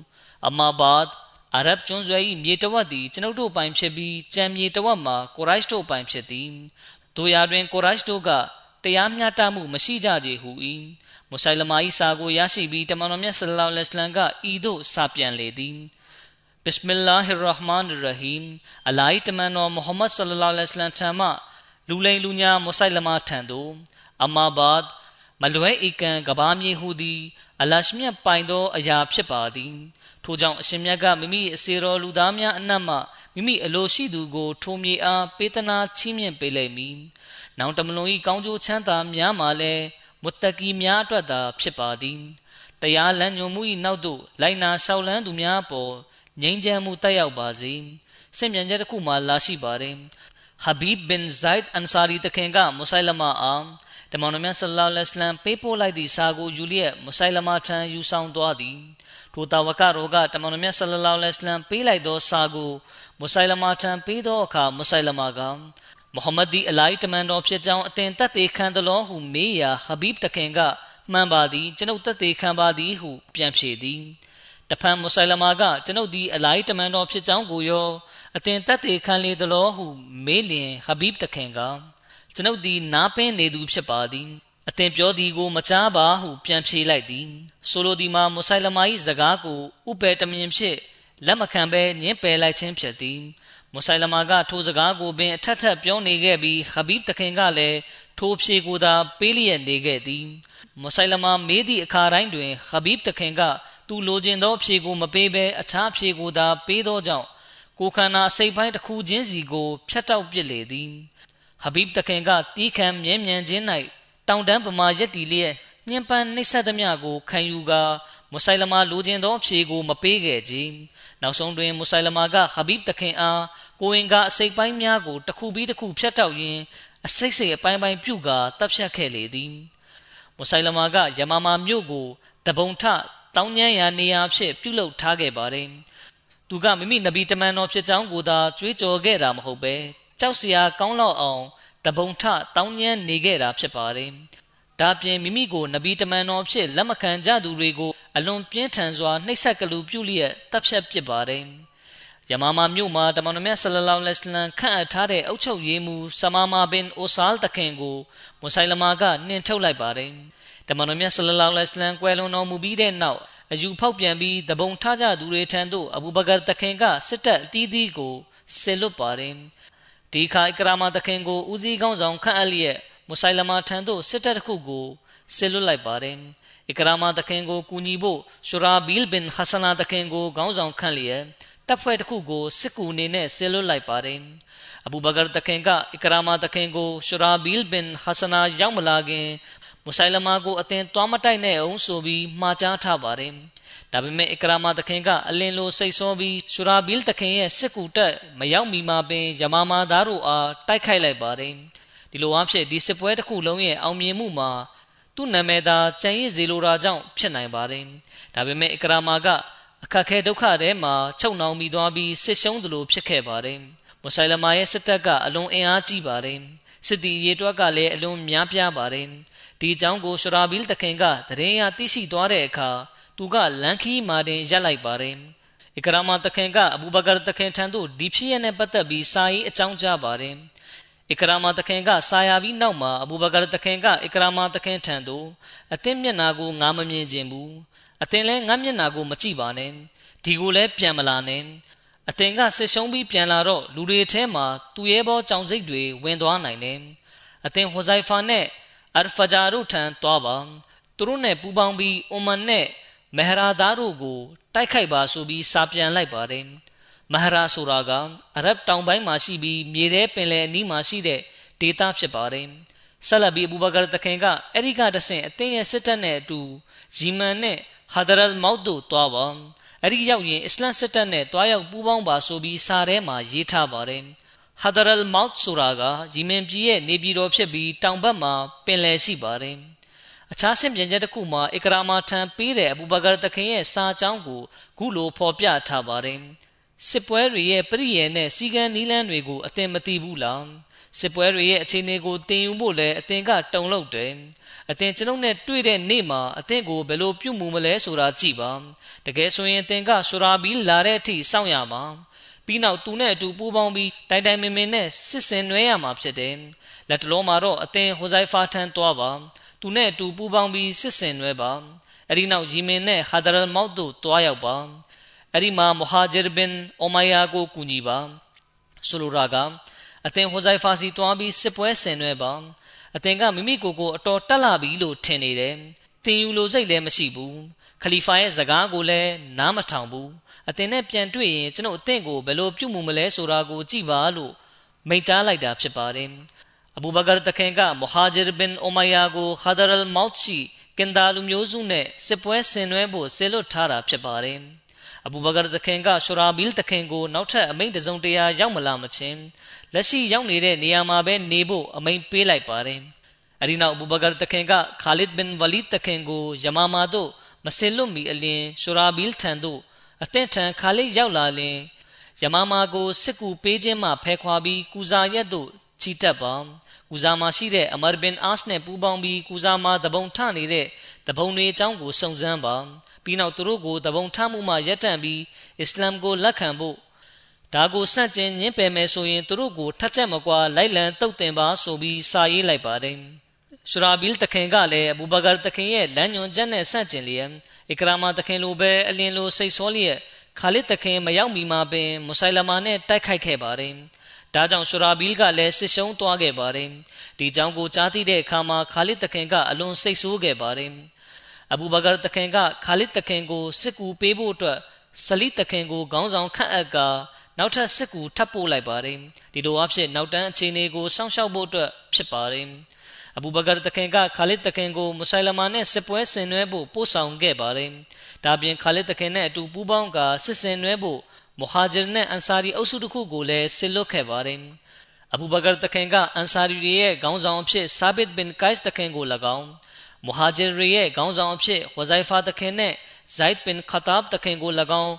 အမာဘတ်အာရဗ်ကျွန်းဆွယ်၏မြေတဝက်သည်ကျွန်ုပ်တို့ပိုင်ဖြစ်ပြီးကြံမြေတဝက်မှာကိုရိုက်တို့ပိုင်ဖြစ်သည်တို့ရာတွင်ကိုရိုက်တို့ကတရားမျှတမှုမရှိကြကြဟု၏မုဆိုင်လမာ၏စာကိုရရှိပြီးတမန်တော်မြတ်ဆလ္လာလဟ်အလိုင်းကဤသို့စာပြန်လေသည်ဘစ်မလ္လာဟ်ရဟ်မာန်ရဟီမ်အလာဟ်တမန်တော်မုဟမ္မဒ်ဆလ္လာလဟ်အလိုင်းထံမှလူလိန်လူညာမုဆိုင်လမာထံသို့အမာဘတ် မလွဲဧကန်ကဘာမြေဟုသည် အလရှမြတ်ပိုင်သောအရာဖြစ်ပါသည်ထိုကြောင့်အရှင်မြတ်ကမိမိအစေတော်လူသားများအနက်မှမိမိအလိုရှိသူကိုထိုမြေအားပေးသနာချီးမြှင့်ပေးလိုက်မည်။နောင်တမလွန်၏ကောင်းကျိုးချမ်းသာများမှာလည်းမုတ္တကီများအတွက်သာဖြစ်ပါသည်။တရားလမ်းညွှန်မှု၏နောက်သို့လိုက်နာရှောက်လန်းသူများပေါ်ငြိမ်းချမ်းမှုတက်ရောက်ပါစေ။စင်ပြန်ချက်တစ်ခုမှလာရှိပါတယ်။ဟဘီဘ်ဘင်ဇိုက်အန်ဆာရီတခင်ကမုဆိုင်လမာအားတတ မန်တော်မြတ်ဆလ္လာလဟ်အလိုင်းပေးပို့လိုက်သည့်စာကိုယူလျက်မုဆိုင်လမာထံယူဆောင်သွားသည်ထိုတာဝကရောကတမန်တော်မြတ်ဆလ္လာလဟ်အလိုင်းပေးလိုက်သောစာကိုမုဆိုင်လမာထံပေးသောအခါမုဆိုင်လမာကမုဟမ္မဒ်ဒီအလိုက်တမန်တော်ဖြစ်ကြောင်းအသင်သက်သေခံသလောဟုမေးရာဟဘီဘ်တခင်ကမှန်ပါသည်ကျွန်ုပ်သက်သေခံပါသည်ဟုပြန်ဖြေသည်တဖန်မုဆိုင်လမာကကျွန်ုပ်သည်အလိုက်တမန်တော်ဖြစ်ကြောင်းကိုရောအသင်သက်သေခံလေသလောဟုမေးလျင်ဟဘီဘ်တခင်က ကျွန်ုပ်သည်နားပင်းနေသူဖြစ်ပါသည်အသင်ပြောသည်ကိုမချားပါဟုပြန်ဖြေလိုက်သည်ဆိုလိုသည်မှာမုဆိုင်လမာ၏စကားကိုဥပယ်တမြင်ဖြင့်လက်မခံဘဲညှင်းပယ်လိုက်ခြင်းဖြစ်သည်မုဆိုင်လမာကထိုစကားကိုပင်အထက်ထက်ပြောနေခဲ့ပြီးဟဘီဘ်တခင်ကလည်းထိုဖြေကိုသာပေးလျက်နေခဲ့သည်မုဆိုင်လမာမေးသည့်အခါတိုင်းတွင်ဟဘီဘ်တခင်ကသူလိုချင်သောဖြေကိုမပေးဘဲအခြားဖြေကိုသာပေးသောကြောင့်ကိုခန္ဓာစိတ်ပိုင်းတစ်ခုချင်းစီကိုဖျက်တောက်ပစ်လေသည် ဟဘီဘ်တခင်ကတီးခံမြဲမြံခြင်း၌တောင်တန်းပမာရက်တီလျက်ညှဉ်းပန်းနှိပ်စက်သမျှကိုခံယူကာမုဆိုင်လမာလိုချင်သောဖြေကိုမပေးခဲ့ကြနောက်ဆုံးတွင်မုဆိုင်လမာကဟဘီဘ်တခင်အားကိုရင်ကအစိတ်ပိုင်းများကိုတစ်ခုပြီးတစ်ခုဖျက်တောက်ရင်းအစိတ်စိတ်အပိုင်းပိုင်းပြုတ်ကာတပ်ဖြတ်ခဲ့လေသည်မုဆိုင်လမာကယမမာမြို့ကိုတပုံထတောင်းညံ့ရာနေရာဖြစ်ပြုလုပ်ထားခဲ့ပါတယ်သူကမိမိနဗီတမန်တော်ဖြစ်ကြောင်းကိုသာကြွေးကြော်ခဲ့တာမဟုတ်ပဲကြောက်စရာကောင်းလောက်အောင် တပုံထတောင်းညံ့နေခဲ့တာဖြစ်ပါတယ်ဒါပြင်မိမိကိုနဗီတမန်တော်ဖြစ်လက်မခံကြသူတွေကိုအလွန်ပြင်းထန်စွာနှိပ်စက်ကလူပြုလျက်တပ်ဖြတ်ပစ်ပါတယ်ယမာမာမြို့မှာတမန်တော်မြတ်ဆလလောလဟ်အလัยဟ်ခန့်အပ်ထားတဲ့အုပ်ချုပ်ရေးမှူးဆမာမာဘင်အိုဆာလ်တခင်ကိုမုဆိုင်လမာကနှင်ထုတ်လိုက်ပါတယ်တမန်တော်မြတ်ဆလလောလဟ်အလัยဟ်ကွယ်လွန်တော်မူပြီးတဲ့နောက်အယူဖောက်ပြန်ပြီးတပုံထားကြသူတွေထံသို့အဘူဘကာတခင်ကစစ်တပ်အသီးသီးကိုဆင်လွတ်ပါတယ် ဒီခါအကရာမာတခင်ကိုဦးစီးကောင်းဆောင်ခန့်အပ်လျက်မုဆိုင်လမာထံသို့စစ်တပ်တစ်ခုကိုဆင်လွတ်လိုက်ပါတယ်အကရာမာတခင်ကိုကူညီဖို့ရှူရာဘီလ်ဘင်ဟဆနာတခင်ကိုခေါင်းဆောင်ခန့်လျက်တပ်ဖွဲ့တစ်ခုကိုစစ်ကူအနေနဲ့ဆင်လွတ်လိုက်ပါတယ်အဘူဘကာတခင်ကအကရာမာတခင်ကိုရှူရာဘီလ်ဘင်ဟဆနာရောက်မလာခင် မုဆိုင်လမာကိုအသင်သွားမတိုက်နဲ့အောင်ဆိုပြီးမှားကြားထားပါတယ်ဒါပေမဲ့အကရာမာတခင်ကအလင်းလိုစိတ်ဆောပြီးရှူရာဘီလ်တခင်ရဲ့စစ်ကူတက်မရောက်မီမှာပင်ယမာမာသားတို့အားတိုက်ခိုက်လိုက်ပါတယ်ဒီလိုအဖြစ်ဒီစစ်ပွဲတစ်ခုလုံးရဲ့အောင်မြင်မှုမှာသူ့နာမည်သာကြံရည်စေလိုတာကြောင့်ဖြစ်နိုင်ပါတယ်ဒါပေမဲ့အကရာမာကအခက်ခဲဒုက္ခထဲမှာချုပ်နှောင်မိသွားပြီးစစ်ရှုံးသလိုဖြစ်ခဲ့ပါတယ်မုဆိုင်လမာရဲ့စစ်တပ်ကအလွန်အင်အားကြီးပါတယ်စစ်တီရေတွက်ကလည်းအလွန်များပြားပါတယ် ဒီအကြောင်းကိုရှရာဘီလ်တခင်ကတရင်ရသိရှိသွားတဲ့အခါသူကလန်ခီမာတင်ရက်လိုက်ပါတယ်အကရာမာတခင်ကအဘူဘကာတခင်ထံသို့ဒီဖြစ်ရနဲ့ပတ်သက်ပြီးစာရေးအကြောင်းကြားပါတယ်အကရာမာတခင်ကစာယာပြီးနောက်မှာအဘူဘကာတခင်ကအကရာမာတခင်ထံသို့အသင်းမျက်နာကိုငါမမြင်ခြင်းဘူးအသင်လည်းငါမျက်နာကိုမကြည့်ပါနဲ့ဒီကိုလည်းပြန်မလာနဲ့အသင်ကဆစ်ရှုံးပြီးပြန်လာတော့လူတွေထဲမှာသူရဲဘောကြောင်စိတ်တွေဝင်သွားနိုင်တယ်အသင်ဟိုဇိုင်ဖာနဲ့ အရဖဂျာတို့ထံသွားပါသူတို့နဲ့ပူးပေါင်းပြီးအိုမန်နဲ့မဟရာသားတို့ကို တိုက်ခိုက်ပါဆိုပြီးစာပြန်လိုက်ပါတယ်မဟရာဆိုတာကအရဗ်တောင်ပိုင်းမှာရှိပြီးမြေထဲပင်လယ်အနီးမှာရှိတဲ့ဒေသဖြစ်ပါတယ်ဆက်လက်ပြီးအဘူဘကာတခင်ကအဲ့ဒီကတဆင့်အသင်းရဲ့စစ်တပ်နဲ့အတူယီမန်နဲ့ဟာဒရတ်မောက်တို့တွားပါအဲ့ဒီရောက်ရင်အစ္စလမ်စစ်တပ်နဲ့တွားရောက်ပူးပေါင်းပါဆိုပြီးစာထဲမှာရေးထားပါတယ် ဟာဒရတ်မောက်ဆိုတာကယီမင်ပြည်ရဲ့နေပြည်တော်ဖြစ်ပြီးတောင်ဘက်မှာပင်လယ်ရှိပါတယ်အခြားဆင့်ပြန်ချက်တစ်ခုမှာအကရာမာထံပေးတဲ့အဘူဘကာတခင်ရဲ့စာကြောင်းကိုခုလိုဖော်ပြထားပါတယ်စစ်ပွဲတွေရဲ့ပြည့်ရဲ့နဲ့စီကံနီးလန်းတွေကိုအသင်မသိဘူးလားစစ်ပွဲတွေရဲ့အခြေအနေကိုတင်ယူဖို့လည်းအသင်ကတုံလို့တယ်အသင်ကျွန်ုပ်နဲ့တွေ့တဲ့နေ့မှာအသင်ကိုဘယ်လိုပြုမှုမလဲဆိုတာကြည့်ပါတကယ်ဆိုရင်အသင်ကဆူရာဘီလာတဲ့အထိစောင့်ရမှာ ပြီးနောက်သူနဲ့အတူပူးပေါင်းပြီးတိုင်တိုင်မင်မင်နဲ့စစ်စင်နွဲရမှာဖြစ်တယ်လက်တလုံးမှာတော့အသင်ဟိုဇိုင်ဖာထန်သွားပါသူနဲ့အတူပူးပေါင်းပြီးစစ်စင်နွဲပါအဲ့ဒီနောက်ယီမင်နဲ့ဟာဒရယ်မောက်တို့တွားရောက်ပါအဲ့ဒီမှာမူဟာဂျီဘင်အိုမိုင်ယာကိုကူညီပါဆိုလိုတာကအသင်ဟိုဇိုင်ဖာစီတွားပြီးစစ်ပွဲဆင်နွဲပါအသင်ကမိမိကိုယ်ကိုအတော်တက်လာပြီလို့ထင်နေတယ်တင်ယူလိုစိတ်လည်းမရှိဘူးခလီဖာရဲ့စကားကိုလည်းနားမထောင်ဘူး အသင်နဲ့ပြန်တွေ့ရင်ကျွန်ုပ်အသင်ကိုဘယ်လိုပြုမှုမလဲဆိုတာကိုကြည့်ပါလို့မိန့်ကြားလိုက်တာဖြစ်ပါတယ်အဘူဘကာတခင်ကမူဟာဂျီဘင်အိုမိုင်ယာကိုခါဒရယ်မောက်ရှိကင်ဒါလူမျိုးစုနဲ့စစ်ပွဲဆင်နွှဲဖို့ဆေလွတ်ထားတာဖြစ်ပါတယ်အဘူဘကာတခင်ကရှူရာဘီလ်တခင်ကိုနောက်ထပ်အမိန့်တစုံတရာရောက်မလာမချင်းလက်ရှိရောက်နေတဲ့နေရာမှာပဲနေဖို့အမိန့်ပေးလိုက်ပါတယ်အဒီနောက်အဘူဘကာတခင်ကခါလစ်ဘင်ဝလီတခင်ကိုယမာမာတို့မစင်လွတ်မီအလင်းရှူရာဘီလ်ထံသို့ အသင့်ထံခါလစ်ရောက်လာလင်ယမာမာကိုစစ်ကူပေးခြင်းမှဖဲခွာပြီးကူဇာရက်သို့ချီတက်ပါကူဇာမှာရှိတဲ့အမာဘင်အာစ်နဲ့ပူးပေါင်းပြီးကူဇာမှာတပုံထနေတဲ့တပုံတွေအကြောင်းကိုစုံစမ်းပါပြီးနောက်သူတို့ကိုတပုံထမှုမှရပ်တန့်ပြီးအစ္စလာမ်ကိုလက်ခံဖို့ဒါကိုစန့်ကျင်ညှင်းပယ်မယ်ဆိုရင်သူတို့ကိုထက်ချက်မကွာလိုက်လံတုတ်တင်ပါဆိုပြီးစာရေးလိုက်ပါတယ်ရှရာဘီလ်တခင်ကလည်းအဘူဘကာတခင်ရဲ့လမ်းညွန်ချက်နဲ့ဆန့်ကျင်လျက် အီကရာမာတခင်လိုပဲအလင်းလိုစိတ်ဆောလျက်ခါလစ်တခင်မရောက်မီမှာပင်မုဆိုင်လမာနဲ့တိုက်ခိုက်ခဲ့ပါတယ်။ဒါကြောင့်ရှရာဘီလ်ကလည်းစစ်ရှုံးသွားခဲ့ပါတယ်။ဒီကြောင့်ကိုကြားသိတဲ့အခါမှာခါလစ်တခင်ကအလွန်စိတ်ဆိုးခဲ့ပါတယ်။အဘူဘကာတခင်ကခါလစ်တခင်ကိုစစ်ကူပေးဖို့အတွက်ဆလီတခင်ကိုခေါင်းဆောင်ခန့်အပ်ကာနောက်ထပ်စစ်ကူထပ်ပို့လိုက်ပါတယ်။ဒီလိုအဖြစ်နောက်တန်းအခြေအနေကိုစောင့်ရှောက်ဖို့အတွက်ဖြစ်ပါတယ်။ အဘူဘကာတခင်ကခါလစ်တခင်ကိုမုဆိုင်လမာနဲ့စစ်ပွဲဆင်နွှဲဖို့ပို့ဆောင်ခဲ့ပါတယ်။ဒါပြင်ခါလစ်တခင်နဲ့အတူပူးပေါင်းကာစစ်ဆင်နွှဲဖို့မူဟာဂျီနဲ့အန်ဆာရီအုပ်စုတစ်ခုကိုလည်းဆစ်လွတ်ခဲ့ပါတယ်။အဘူဘကာတခင်ကအန်ဆာရီတွေရဲ့ခေါင်းဆောင်အဖြစ်ဆာဘစ်ဘင်ကိုက်စ်တခင်ကို၎င်းမူဟာဂျီတွေရဲ့ခေါင်းဆောင်အဖြစ်ဝဇိုင်ဖာတခင်နဲ့ဇိုက်ဘင်ခတာဘ်တခင်ကို၎င်း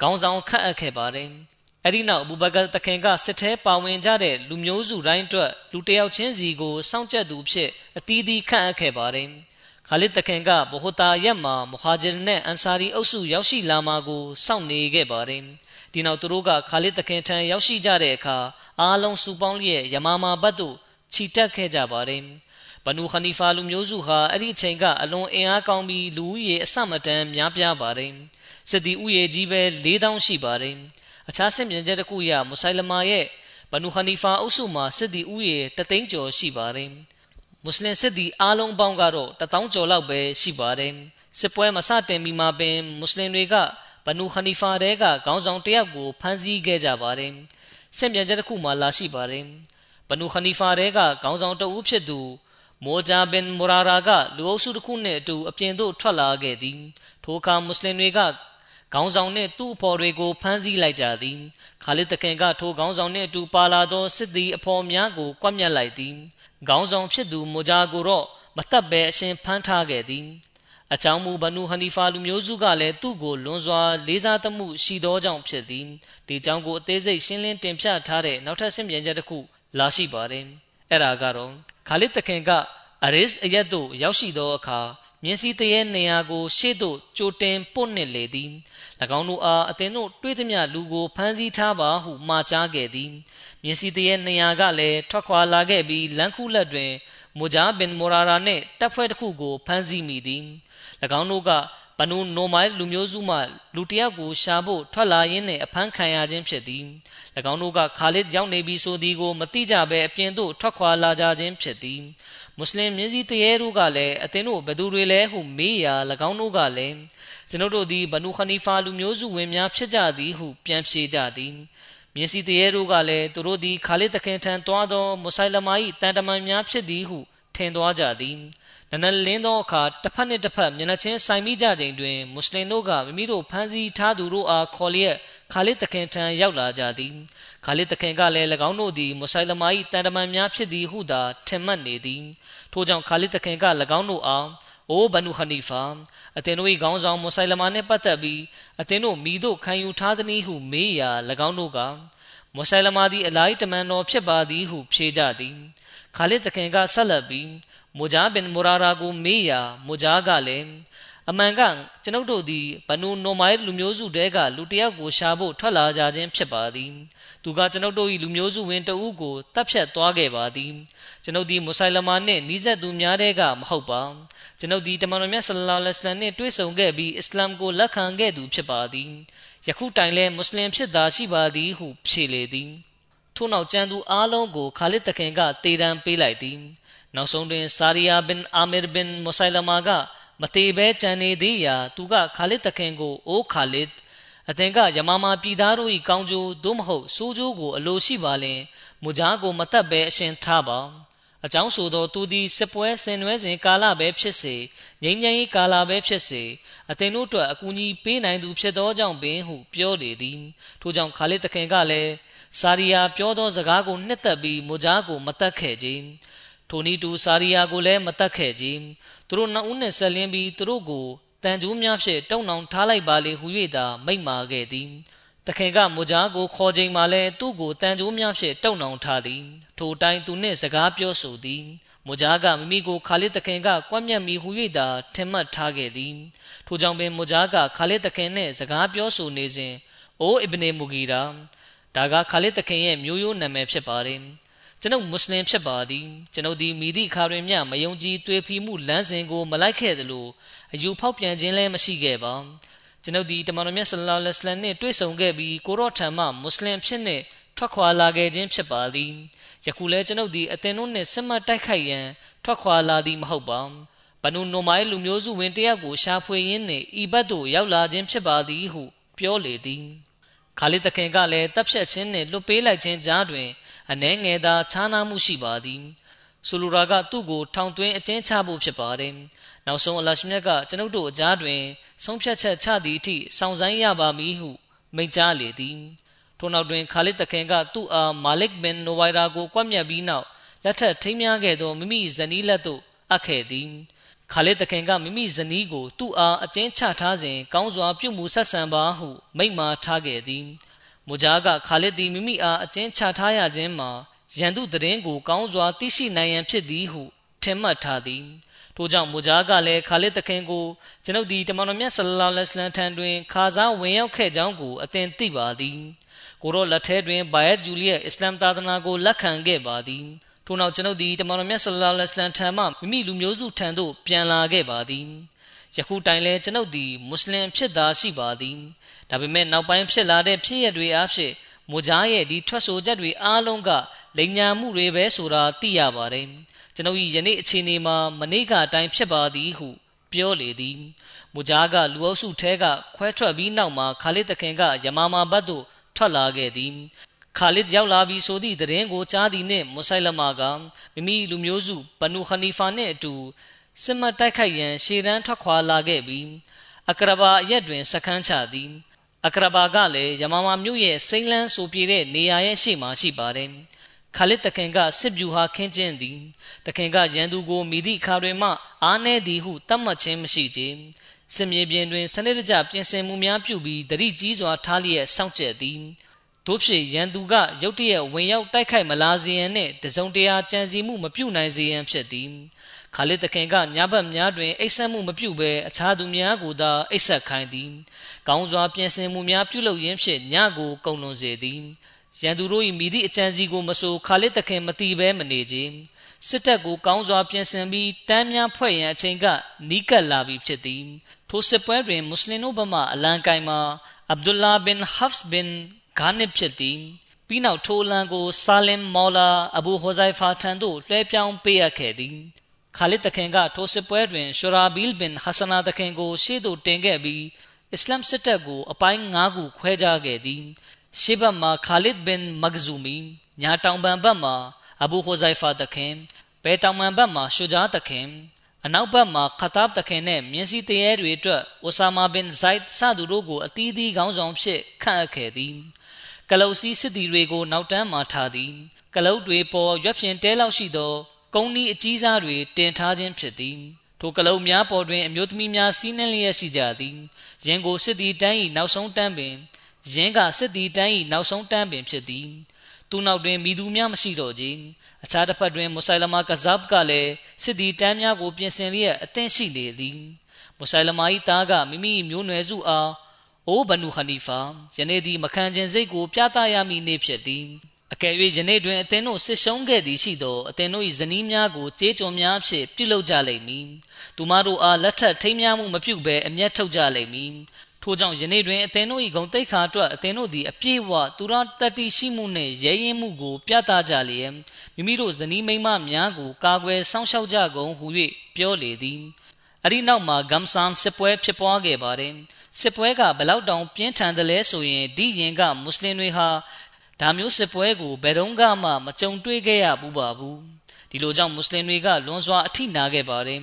ခေါင်းဆောင်ခန့်အပ်ခဲ့ပါတယ်။ အဲ့ဒီနောက်အဘူဘကာတခင်ကစစ်ထဲပါဝင်ကြတဲ့လူမျိုးစုတိုင်းအတွက်လူတယောက်ချင်းစီကိုစောင့်ကြပ်သူဖြစ်အသီးသီးခန့်အပ်ခဲ့ပါတယ်။ခါလစ်တခင်ကဘဟူတာရက်မှာမူဟာဂျီနဲ့အန်ဆာရီအုပ်စုရောက်ရှိလာမှာကိုစောင့်နေခဲ့ပါတယ်။ဒီနောက်သူတို့ကခါလစ်တခင်ထံရောက်ရှိကြတဲ့အခါအားလုံးစုပေါင်းလျက်ယမာမာဘတ်သို့ခြိတက်ခဲ့ကြပါတယ်။ဘနူခနီဖာလူမျိုးစုဟာအဲ့ဒီအချိန်ကအလွန်အင်အားကောင်းပြီးလူဦးရေအဆမတန်များပြားပါတယ်။စစ်သည်ဥယေကြီးပဲ၄000ရှိပါတယ်။ အခြားစစ်မြင်ချက်တစ်ခုအရမုဆိုင်လမာရဲ့ဘနူခနီဖာအုပ်စုမှာစစ်သည်ဥယေတသိန်းကျော်ရှိပါတယ်မွတ်စလင်စစ်သည်အားလုံးပေါင်းကတော့တထောင်ကျော်လောက်ပဲရှိပါတယ်စစ်ပွဲမစတင်မီမှာပင်မွတ်စလင်တွေကဘနူခနီဖာတဲကခေါင်းဆောင်တယောက်ကိုဖမ်းဆီးခဲ့ကြပါတယ်စစ်မြင်ချက်တစ်ခုမှလာရှိပါတယ်ဘနူခနီဖာတဲကခေါင်းဆောင်တဦးဖြစ်သူမိုဂျာဘင်မူရာရာကလူအုပ်စုတစ်ခုနဲ့အတူအပြင်သို့ထွက်လာခဲ့သည်ထိုအခါမွတ်စလင်တွေက ခေါင်းဆောင်နှင့်သူ့အဖော်တွေကိုဖမ်းဆီးလိုက်ကြသည်ခါလစ်တခင်ကထိုခေါင်းဆောင်နှင့်အတူပါလာသောစစ်သည်အဖော်များကိုကွပ်မျက်လိုက်သည်ခေါင်းဆောင်ဖြစ်သူမူဂျာကိုတော့မတက်ဘဲအရှင်ဖမ်းထားခဲ့သည်အကြောင်းမူဘနူဟနီဖာလူမျိုးစုကလည်းသူ့ကိုလွန်စွာလေးစားသမှုရှိသောကြောင့်ဖြစ်သည်ဒီကြောင့်ကိုအသေးစိတ်ရှင်းလင်းတင်ပြထားတဲ့နောက်ထပ်ဆင့်ပြန်ချက်တစ်ခုလာရှိပါတယ်အဲ့ဒါကတော့ခါလစ်တခင်ကအရစ်အရက်သို့ရောက်ရှိသောအခါ မျက်စိတရေနေရာကို ရှေ့သို့ကြိုတင်ပို့နှင့်လေသည်၎င်းတို့အားအသင်တို့တွေးသမျှလူကိုဖမ်းဆီးထားပါဟုမှာကြားခဲ့သည်မျက်စိတရေနေရာကလည်းထွက်ခွာလာခဲ့ပြီးလမ်းခုလက်တွင်မူဂျာဘင်မိုရာရာနှင့်တပ်ဖွဲ့တစ်ခုကိုဖမ်းဆီးမိသည်၎င်းတို့ကဘနူနိုမိုင်လူမျိုးစုမှလူတယောက်ကိုရှာဖို့ထွက်လာရင်းနှင့်အဖမ်းခံရခြင်းဖြစ်သည်၎င်းတို့ကခါလစ်ရောက်နေပြီဆိုသည်ကိုမသိကြဘဲအပြင်သို့ထွက်ခွာလာကြခြင်းဖြစ်သည် မွတ်စလင်မြင်းစည်းတရေတို့ကလည်းအသင်တို့ဘယ်သူတွေလဲဟုမေးရာ၎င်းတို့ကလည်းကျွန်ုပ်တို့သည်ဘနူခနီဖာလူမျိုးစုဝင်များဖြစ်ကြသည်ဟုပြန်ဖြေကြသည်မြင်းစည်းတရေတို့ကလည်းသူတို့သည်ခါလစ်တခင်ထံတွားသောမုဆိုင်လမာ၏တန်တမန်များဖြစ်သည်ဟုထင်သွားကြသည် နနလင်းသောအခါတစ်ဖက်နှင့်တစ်ဖက်မျက်နှာချင်းဆိုင်မိကြချိန်တွင်မွတ်စလင်တို့ကမိမိတို့ဖမ်းဆီးထားသူတို့အားခေါ်လျက်ခါလစ်တခင်ထံရောက်လာကြသည်ခါလစ်တခင်ကလည်း၎င်းတို့သည်မုဆိုင်လမာ၏တန်တမန်များဖြစ်သည်ဟုသာထင်မှတ်နေသည်ထို့ကြောင့်ခါလစ်တခင်က၎င်းတို့အားအိုဘနုခနီဖာအသင်တို့၏ခေါင်းဆောင်မုဆိုင်လမာနှင့်ပတ်သက်ပြီးအသင်တို့မိတို့ခံယူထားသည်ဟုမေးရာ၎င်းတို့ကမုဆိုင်လမာသည်အလိုက်တမန်တော်ဖြစ်ပါသည်ဟုဖြေကြသည်ခါလစ်တခင်ကဆက်လက်ပြီး မူဂျာဘင်မူရာရာကိုမေးရာမူဂျာကလည်းအမှန်ကကျွန်ုပ်တို့သည်ဘနူနိုမိုင်လူမျိုးစုတဲကလူတယောက်ကိုရှာဖို့ထွက်လာကြခြင်းဖြစ်ပါသည်သူကကျွန်ုပ်တို့၏လူမျိုးစုဝင်တဦးကိုတပ်ဖြတ်သွားခဲ့ပါသည်ကျွန်ုပ်သည်မုဆိုင်လမာနှင့်နီးစပ်သူများတဲကမဟုတ်ပါကျွန်ုပ်သည်တမန်တော်မြတ်ဆလလောလဟ်အလัยဟ်နှင့်တွေ့ဆုံခဲ့ပြီးအစ္စလာမ်ကိုလက်ခံခဲ့သူဖြစ်ပါသည်ယခုတိုင်လဲမွတ်စလင်ဖြစ်သာရှိပါသည်ဟုဖြေလေသည်ထို့နောက်ကျန်သူအားလုံးကိုခါလစ်တခင်ကတေတံပေးလိုက်သည် နောက်ဆုံးတွင်ဆာရီယာဘင်အာမီရ်ဘင်မုဆိုင်လမာကမသေးဘဲကြံနေသေးရာသူကခါလစ်တခင်ကိုအိုးခါလစ်အသင်ကယမမာပြည်သားတို့၏ကောင်းကျိုးသို့မဟုတ်ဆိုးကျိုးကိုအလိုရှိပါလင်မူကြားကိုမတတ်ဘဲအရှင်ထားပါအကြောင်းဆိုသောသူသည်စစ်ပွဲဆင်နွှဲစဉ်ကာလပဲဖြစ်စေငြိမ်းချမ်းရေးကာလပဲဖြစ်စေအသင်တို့အတွက်အကူအညီပေးနိုင်သူဖြစ်သောကြောင့်ပင်ဟုပြောလေသည်ထို့ကြောင့်ခါလစ်တခင်ကလည်းစာရီယာပြောသောစကားကိုနှစ်သက်ပြီးမူကြားကိုမတတ်ခဲ့ခြင်း ထိုနည်းတူစာရီယာကိုလည်းမတတ်ခဲ့ကြသူတို့နှစ်ဦးနဲ့ဆက်လင်းပြီးသူတို့ကိုတန်ကြိုးများဖြင့်တုံနှောင်ထားလိုက်ပါလေဟု၍သာမိန့်မာခဲ့သည်တခင်ကမူကြားကိုခေါ်ချိန်မှလည်းသူ့ကိုတန်ကြိုးများဖြင့်တုံနှောင်ထားသည်ထိုတိုင်းသူနှင့်စကားပြောဆိုသည်မူကြားကမိမိကိုခါလစ်တခင်ကကွက်မြက်မိဟု၍သာထင်မှတ်ထားခဲ့သည်ထိုကြောင့်ပင်မူကြားကခါလစ်တခင်နှင့်စကားပြောဆိုနေစဉ်အိုအစ်ဘနေမူဂီရာဒါကခါလစ်တခင်ရဲ့မျိုးရိုးနာမည်ဖြစ်ပါတယ် ကျွန်ုပ်မွတ်စလင်ဖြစ်ပါသည်ကျွန်ုပ်ဒီမိသည့်အခါတွင်မျှမယုံကြည်တွေ့ဖီမှုလမ်းစဉ်ကိုမလိုက်ခဲ့သလိုအယူဖောက်ပြန်ခြင်းလည်းမရှိခဲ့ပါကျွန်ုပ်ဒီတမန်တော်မြတ်ဆလ္လာလဟ်အလัยဟ်နှင့်တွေ့ဆုံခဲ့ပြီးကိုရော့ထံမှမွတ်စလင်ဖြစ်နှင့်ထွက်ခွာလာခဲ့ခြင်းဖြစ်ပါသည်ယခုလည်းကျွန်ုပ်ဒီအသင်တို့နှင့်စစ်မှတ်တိုက်ခိုက်ရန်ထွက်ခွာလာသည်မဟုတ်ပါဘနုနိုမိုင်လူမျိုးစုဝင်တယောက်ကိုရှာဖွေရင်းနှင့်ဤဘတ်သို့ရောက်လာခြင်းဖြစ်ပါသည်ဟုပြောလေသည်ခါလီတခင်ကလည်းတပ်ဖြတ်ခြင်းနှင့်လွတ်ပေးလိုက်ခြင်းကြားတွင် အနှဲငယ်သာခြားနာမှုရှိပါသည်ဆိုလိုရာကသူ့ကိုထောင်သွင်းအကျဉ်းချဖို့ဖြစ်ပါတယ်နောက်ဆုံးအလရှမြတ်ကကျွန်ုပ်တို့အကြားတွင် ဆုံးဖြတ်ချက်ချသည့်အထိစောင့်ဆိုင်းရပါမည်ဟုမိန့်ကြားလေသည်ထို့နောက်တွင်ခါလစ်တခင်ကသူ့အားမာလစ်ဘင်နိုဝိုင်ရာကိုကွပ်မျက်ပြီးနောက်လက်ထက်ထိမ်းမြားခဲ့သောမိမိဇနီးလက်သို့အပ်ခဲ့သည်ခါလစ်တခင်ကမိမိဇနီးကိုသူ့အားအကျဉ်းချထားစဉ်ကောင်းစွာပြုမှုဆက်ဆံပါဟုမိန့်မာထားခဲ့သည် မူဂျာကခါလစ်သည်မိမိအားအကျဉ်းချထားရခြင်းမှာရန်သူတရင်ကိုကောင်းစွာသိရှိနိုင်ရန်ဖြစ်သည်ဟုထင်မှတ်ထားသည်ထို့ကြောင့်မူဂျာကလည်းခါလစ်တခင်ကိုကျွန်ုပ်ဒီတမန်တော်မြတ်ဆလ္လာလဟ်အလိုင်းထံတွင်ခါစားဝင်ရောက်ခဲ့ကြောင်းကိုအသင်သိပါသည်ကိုရောလက်ထဲတွင်ဘိုင်ယတ်ဂျူလီရဲ့အစ္စလာမ်သာသနာကိုလက်ခံခဲ့ပါသည်ထို့နောက်ကျွန်ုပ်ဒီတမန်တော်မြတ်ဆလ္လာလဟ်အလိုင်းထံမှမိမိလူမျိုးစုထံသို့ပြန်လာခဲ့ပါသည်ယခုတိုင်လဲကျွန်ုပ်သည်မွတ်စလင်ဖြစ်သားရှိပါသည် ဒါပေမဲ့နောက်ပိုင်းဖြစ်လာတဲ့ဖြစ်ရတွေအဖြစ်မူဂျာရဲ့ဒီထွက်ဆိုချက်တွေအားလုံးကလိန်ညာမှုတွေပဲဆိုတာသိရပါတယ်ကျွန်ုပ်၏ယနေ့အခြေအနေမှာမနေ့ကအတိုင်းဖြစ်ပါသည်ဟုပြောလေသည်မူဂျာကလူအုပ်စုထဲကခွဲထွက်ပြီးနောက်မှာခါလစ်တခင်ကယမာမာဘတ်သို့ထွက်လာခဲ့သည်ခါလစ်ရောက်လာပြီးဆိုသည့်သတင်းကိုကြားသည်နှင့်မုဆိုင်လမာကမိမိလူမျိုးစုဘနူခနီဖာနှင့်အတူစစ်မှတ်တိုက်ခိုက်ရန်ရှေ့တန်းထွက်ခွာလာခဲ့ပြီးအကရဘာအရက်တွင်စခန်းချသည် အကရဘာကလည်းယမမာမြို့ရဲ့စိမ့်လန်းဆိုပြေတဲ့နေရာရဲ့ရှေ့မှာရှိပါတယ်ခါလစ်တခင်ကစစ်ဗျူဟာခင်းကျင်းသည်တခင်ကရန်သူကိုမိသည့်အခါတွင်မှအားနည်းသည်ဟုတတ်မှတ်ခြင်းမရှိကြစစ်မြေပြင်တွင်စနစ်တကျပြင်ဆင်မှုများပြုပြီးတတိကြီးစွာထားလျက်စောင့်ကြပ်သည်တို့ဖြစ်ရန်သူကရုတ်တရက်ဝင်ရောက်တိုက်ခိုက်မလာစေရန်နှင့်တစုံတရာကြံစည်မှုမပြုနိုင်စေရန်ဖြစ်သည် ခါလစ်တခင်ကညဘက်များတွင်အိပ်ဆက်မှုမပြုဘဲအခြားသူများကိုသာအိပ်ဆက်ခိုင်းသည်ကောင်းစွာပြင်ဆင်မှုများပြုလုပ်ရင်းဖြင့်ညကိုကုံလွန်စေသည်ရန်သူတို့၏မိသည့်အကြံစီကိုမဆိုခါလစ်တခင်မတိဘဲမနေကြစစ်တပ်ကိုကောင်းစွာပြင်ဆင်ပြီးတမ်းများဖွဲ့ရန်အချိန်ကနီးကပ်လာပြီဖြစ်သည်ထိုစစ်ပွဲတွင်မွတ်စလင်တို့ဘမှအလံကိုင်မှာအဗ်ဒူလာဘင်ဟဖ်စ်ဘင်ဂါနစ်ဖြစ်သည်ပြီးနောက်ထိုလန်ကိုဆာလင်မော်လာအဘူဟိုဇိုင်ဖာထံသို့လွှဲပြောင်းပေးအပ်ခဲ့သည် ခါလစ်တခင်ကထိုစစ်ပွဲတွင်ရှူရာဘီလ်ဘင်ဟဆနာတခင်ကိုရှေ့သို့တင်ခဲ့ပြီးအစ္စလမ်စစ်တပ်ကိုအပိုင်း၅ခုခွဲခြားခဲ့သည်ရှေ့ဘက်မှာခါလစ်ဘင်မဂဇူမီညာတောင်ပံဘက်မှာအဘူဟိုဇိုင်ဖာတခင်ဘဲတောင်ပံဘက်မှာရှူဂျာတခင်အနောက်ဘက်မှာခတာဘ်တခင်နဲ့မြင်းစီတရဲတွေအတွက်အိုဆာမာဘင်ဇိုက်စသူတို့ကိုအသီးသီးခေါင်းဆောင်ဖြစ်ခန့်အပ်ခဲ့သည်ကလုတ်စီစစ်တီတွေကိုနောက်တန်းမှာထားသည်ကလုတ်တွေပေါ်ရွက်ဖြင်တဲလောက်ရှိသော ကုန်းဒီအကြီးစားတွေတင်ထားခြင်းဖြစ်သည်ထိုကလုတ်များပေါ်တွင်အမျိုးသမီးများစီးနှင်းလျက်ရှိကြသည်ရင်ကိုစစ်တီတန်း၏နောက်ဆုံးတန်းပင်ရင်းကစစ်တီတန်း၏နောက်ဆုံးတန်းပင်ဖြစ်သည်သူနောက်တွင်မိသူများမရှိတော့ကြအခြားတစ်ဖက်တွင်မုဆိုင်လမာကဇပ်ကလည်းစစ်တီတန်းများကိုပြင်ဆင်လျက်အသင့်ရှိနေသည်မုဆိုင်လမာ၏သားကမိမိမျိုးနွယ်စုအားအိုဘနူခနီဖာယနေ့သည်မခံခြင်းစိတ်ကိုပြသရမည်နေ့ဖြစ်သည် အကယ်၍ယနေ့တွင်အသင်တို့ဆစ်ရှုံးခဲ့သည်ရှိသောအသင်တို့၏ဇနီးများကိုကြေးကျွန်များဖြင့်ပြုလုပ်ကြလိမ့်မည်သူမတို့အားလက်ထပ်ထိမ်းများမှုမပြုဘဲအမျက်ထုတ်ကြလိမ့်မည်ထို့ကြောင့်ယနေ့တွင်အသင်တို့၏ဂုံတိတ်ခါအတွက်အသင်တို့သည်အပြည့်အဝသူရတတ္တိရှိမှုနှင့်ရဲရင်မှုကိုပြသကြလျက်မိမိတို့ဇနီးမိန်းမများကိုကာကွယ်စောင့်ရှောက်ကြကုန်ဟု၍ပြောလေသည်အရိနောက်မှာဂမ်ဆန်စစ်ပွဲဖြစ်ပွားခဲ့ပါတယ်စစ်ပွဲကဘလောက်တောင်ပြင်းထန်တယ်လဲဆိုရင်ဒီရင်ကမွတ်စလင်တွေဟာ ဒါမျိုးစစ်ပွဲကိုဘယ်တော့မှမကြုံတွေ့ခဲ့ရဘူးပါဘူးဒီလိုကြောင့်မွတ်စလင်တွေကလွန်စွာအထိနာခဲ့ပါတယ်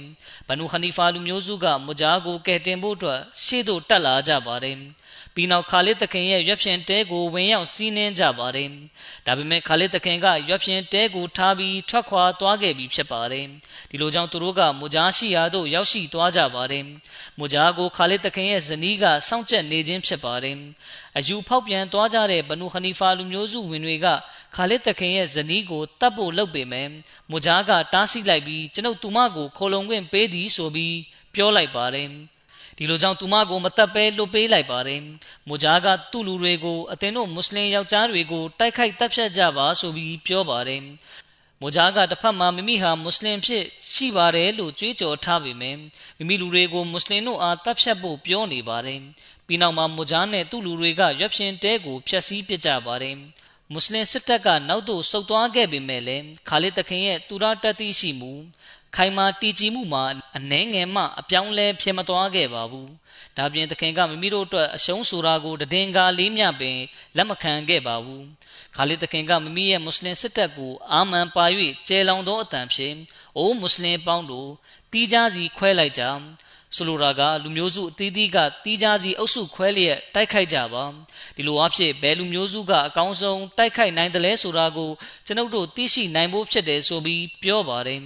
ဘနူခနီဖာလူမျိုးစုကမူဂျာကိုကယ်တင်ဖို့အတွက်ရှေ့သို့တက်လာကြပါတယ် ပြီးနောက်ခါလစ်သခင်ရဲ့ရွက်ဖြင်တဲကိုဝင်ရောက်စီးနှင်းကြပါတယ်ဒါပေမဲ့ခါလစ်သခင်ကရွက်ဖြင်တဲကိုထားပြီးထွက်ခွာသွားခဲ့ပြီဖြစ်ပါတယ်ဒီလိုကြောင့်သူတို့ကမူဂျာရှိရာသို့ရောက်ရှိသွားကြပါတယ်မူဂျာကိုခါလစ်သခင်ရဲ့ဇနီးကစောင့်ကြက်နေခြင်းဖြစ်ပါတယ်အယူဖောက်ပြန်သွားကြတဲ့ဘနူခနီဖာလူမျိုးစုဝင်တွေကခါလစ်သခင်ရဲ့ဇနီးကိုတတ်ဖို့လုပ်ပေမဲ့မူဂျာကတားဆီးလိုက်ပြီးကျွန်ုပ်သူမကိုခိုလုံခွင့်ပေးသည်ဆိုပြီးပြောလိုက်ပါတယ် ဒီလိုကြောင့်သူမကိုမတက်ပဲလွတ်ပေးလိုက်ပါတယ်။မူဂျာကသူ့လူတွေကိုအသင်တို့မွတ်စလင်ယောက်ျားတွေကိုတိုက်ခိုက်တပ်ဖြတ်ကြပါဆိုပြီးပြောပါတယ်။မူဂျာကတစ်ဖက်မှာမိမိဟာမွတ်စလင်ဖြစ်ရှိပါတယ်လို့ကြွေးကြော်ထားပေမယ့်မိမိလူတွေကိုမွတ်စလင်တို့အားတပ်ဖြတ်ဖို့ပြောနေပါတယ်။ပြီးနောက်မှာမူဂျာနဲ့သူ့လူတွေကရွက်ဖြင်တဲကိုဖျက်ဆီးပစ်ကြပါတယ်။မွတ်စလင်စစ်တပ်ကနောက်သို့ဆုတ်သွားခဲ့ပေမဲ့လည်းခါလစ်တခင်ရဲ့တူရတတိရှိမှု ခိုင်မာတည်ကြည်မှုမှာအနှဲငယ်မှအပြောင်းလဲဖြစ်မသွားခဲ့ပါဘူး။ဒါပြင်သခင်ကမိမိတို့အတွက်အရှုံးဆိုတာကိုတည်ငါလေးမြပင်လက်မခံခဲ့ပါဘူး။ခါလစ်သခင်ကမိမိရဲ့မွတ်စလင်စစ်တပ်ကိုအာမန်ပါ၍ကျဲလောင်သောအတန်ဖြင့်အိုးမွတ်စလင်ပေါင်းတို့တီးကြစီခွဲလိုက်ကြဆိုလိုတာကလူမျိုးစုအသီးသီးကတီးကြစီအုပ်စုခွဲလျက်တိုက်ခိုက်ကြပါဒီလိုအဖြစ်ဘယ်လူမျိုးစုကအကောင်းဆုံးတိုက်ခိုက်နိုင်တယ်လဲဆိုတာကိုကျွန်ုပ်တို့သိရှိနိုင်ဖို့ဖြစ်တယ်ဆိုပြီးပြောပါတယ်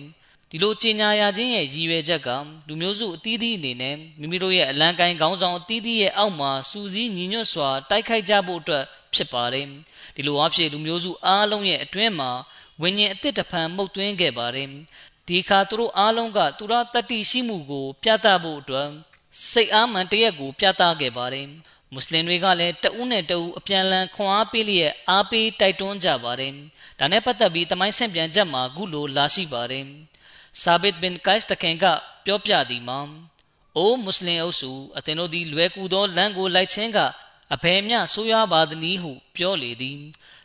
ဒီလိုကြေညာရခြင်းရဲ့ရည်ရွယ်ချက်ကလူမျိုးစုအသီးသီးအနေနဲ့မိမိတို့ရဲ့အလံကိုင်းခေါင်းဆောင်အသီးသီးရဲ့အောက်မှာစူးစီးညီညွတ်စွာတိုက်ခိုက်ကြဖို့အတွက်ဖြစ်ပါတယ်ဒီလိုအဖြစ်လူမျိုးစုအားလုံးရဲ့အတွင်းမှာဝိညာဉ်အသစ်တဖန်မှုတ်သွင်းခဲ့ပါတယ်ဒီခါသူတို့အားလုံးကသူရတတ္တိရှိမှုကို ပြသဖို့အတွက်စိတ်အားမှန်တရက်ကို ပြသခဲ့ပါတယ်မွတ်စလင်တွေကလည်းတဦးနဲ့တဦးအပြန်လန်ခွန်အားပေးလျက်အားပေးတိုက်တွန်းကြပါတယ်ဒါနဲ့ပတ်သက်ပြီးတမိုင်းဆင့်ပြန်ချက်မှာခုလိုလာရှိပါတယ် ဆာဘစ်ဘင်ကိုက်စ်တခင်ကပြောပြသည်မှာအိုးမွတ်စလင်အုပ်စုအသင်တို့သည်လွယ်ကူသောလမ်းကိုလိုက်ခြင်းကအဘယ်မျှဆိုးရွားပါသနည်းဟုပြောလေသည်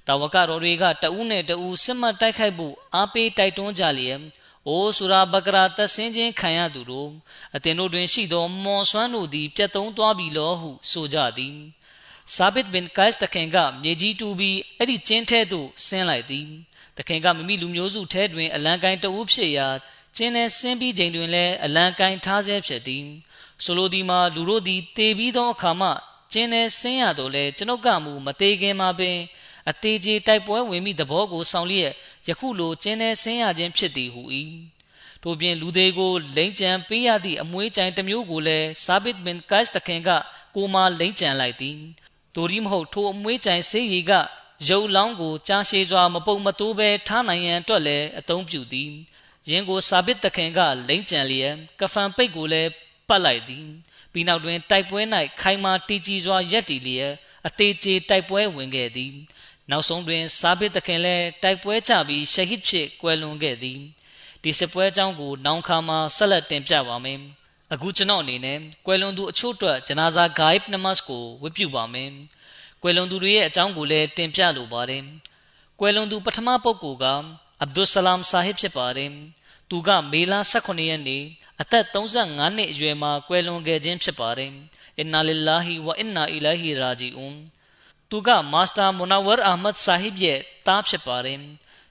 တာဝကတော်တွေကတဦးနဲ့တဦးစစ်မှတ်တိုက်ခိုက်ဖို့အားပေးတိုက်တွန်းကြလျက်အိုးဆူရာဘကရာတဆင်းခြင်းခံရသူတို့အသင်တို့တွင်ရှိသောမော်ဆွမ်းတို့သည်ပြတ်သုံးသွားပြီလောဟုဆိုကြသည်ဆာဘစ်ဘင်ကိုက်စ်တခင်ကမြေကြီးတူပြီးအဲ့ဒီကျင်းထဲသို့ဆင်းလိုက်သည်တခင်ကမိမိလူမျိုးစုထဲတွင်အလံကိုင်းတဦးဖြစ်ရာ ကျင်းနဲ့ဆင်းပြီးချိန်တွင်လည်းအလံကိုင်းထားဆဲဖြစ်သည်ဆိုလိုသည်မှာလူတို့သည်တေပြီးသောအခါမှကျင်းနဲ့ဆင်းရတော့လဲကျွန်ုပ်ကမူမသေးခင်မှာပင်အသေးကြီးတိုက်ပွဲဝင်မိသဘောကိုဆောင်လျက်ယခုလိုကျင်းနဲ့ဆင်းရခြင်းဖြစ်သည်ဟု၏တို့ပြင်လူသေးကိုလိမ့်ကြံပေးရသည့်အမွှေးကြိုင်တစ်မျိုးကိုလည်းဆာဘစ်ဘင်ကိုက်စ်တခင်ကကိုမာလိမ့်ကြံလိုက်သည်တို့ဒီမဟုတ်ထိုအမွှေးကြိုင်ဆေးရီကရုပ်လောင်းကိုကြားရှည်စွာမပုတ်မတိုးပဲထားနိုင်ရန်အတွက်လည်းအသုံးပြုသည် ယင်းကိုစာဘစ်တခင်ကလိမ့်ကြံလျက်ကဖန်ပိတ်ကိုလည်းပတ်လိုက်သည်ပြီးနောက်တွင်တိုက်ပွဲ၌ခိုင်မာတည်ကြည်စွာရက်တည်လျက်အသေးချေတိုက်ပွဲဝင်ခဲ့သည်နောက်ဆုံးတွင်စာဘစ်တခင်လည်းတိုက်ပွဲချပြီးရှဟစ်ဖြစ်ကွယ်လွန်ခဲ့သည်ဒီစစ်ပွဲအကြောင်းကိုနောင်ခါမှာဆက်လက်တင်ပြပါမယ်အခုကျွန်တော်အနေနဲ့ကွယ်လွန်သူအချို့အတွက်ဂျနာဇာဂိုင်နမတ်ကိုဝတ်ပြုပါမယ်ကွယ်လွန်သူတွေရဲ့အကြောင်းကိုလည်းတင်ပြလိုပါတယ်ကွယ်လွန်သူပထမပုဂ္ဂိုလ်က အဗ်ဒุလ်ဆလမ်ဆာဟစ်ဖြစ်ပါတယ်သူကမေလ18ရက်နေ့အသက်35နှစ်အရွယ်မှာကွယ်လွန်ခဲ့ခြင်းဖြစ်ပါတယ်အင်နာလ illah ဝအင်နာအီလာဟီရာဂျီအွန်သူကမာစတာမူနဝရအာမတ်ဆာဟစ်ရဲ့သားဖြစ်ပါတယ်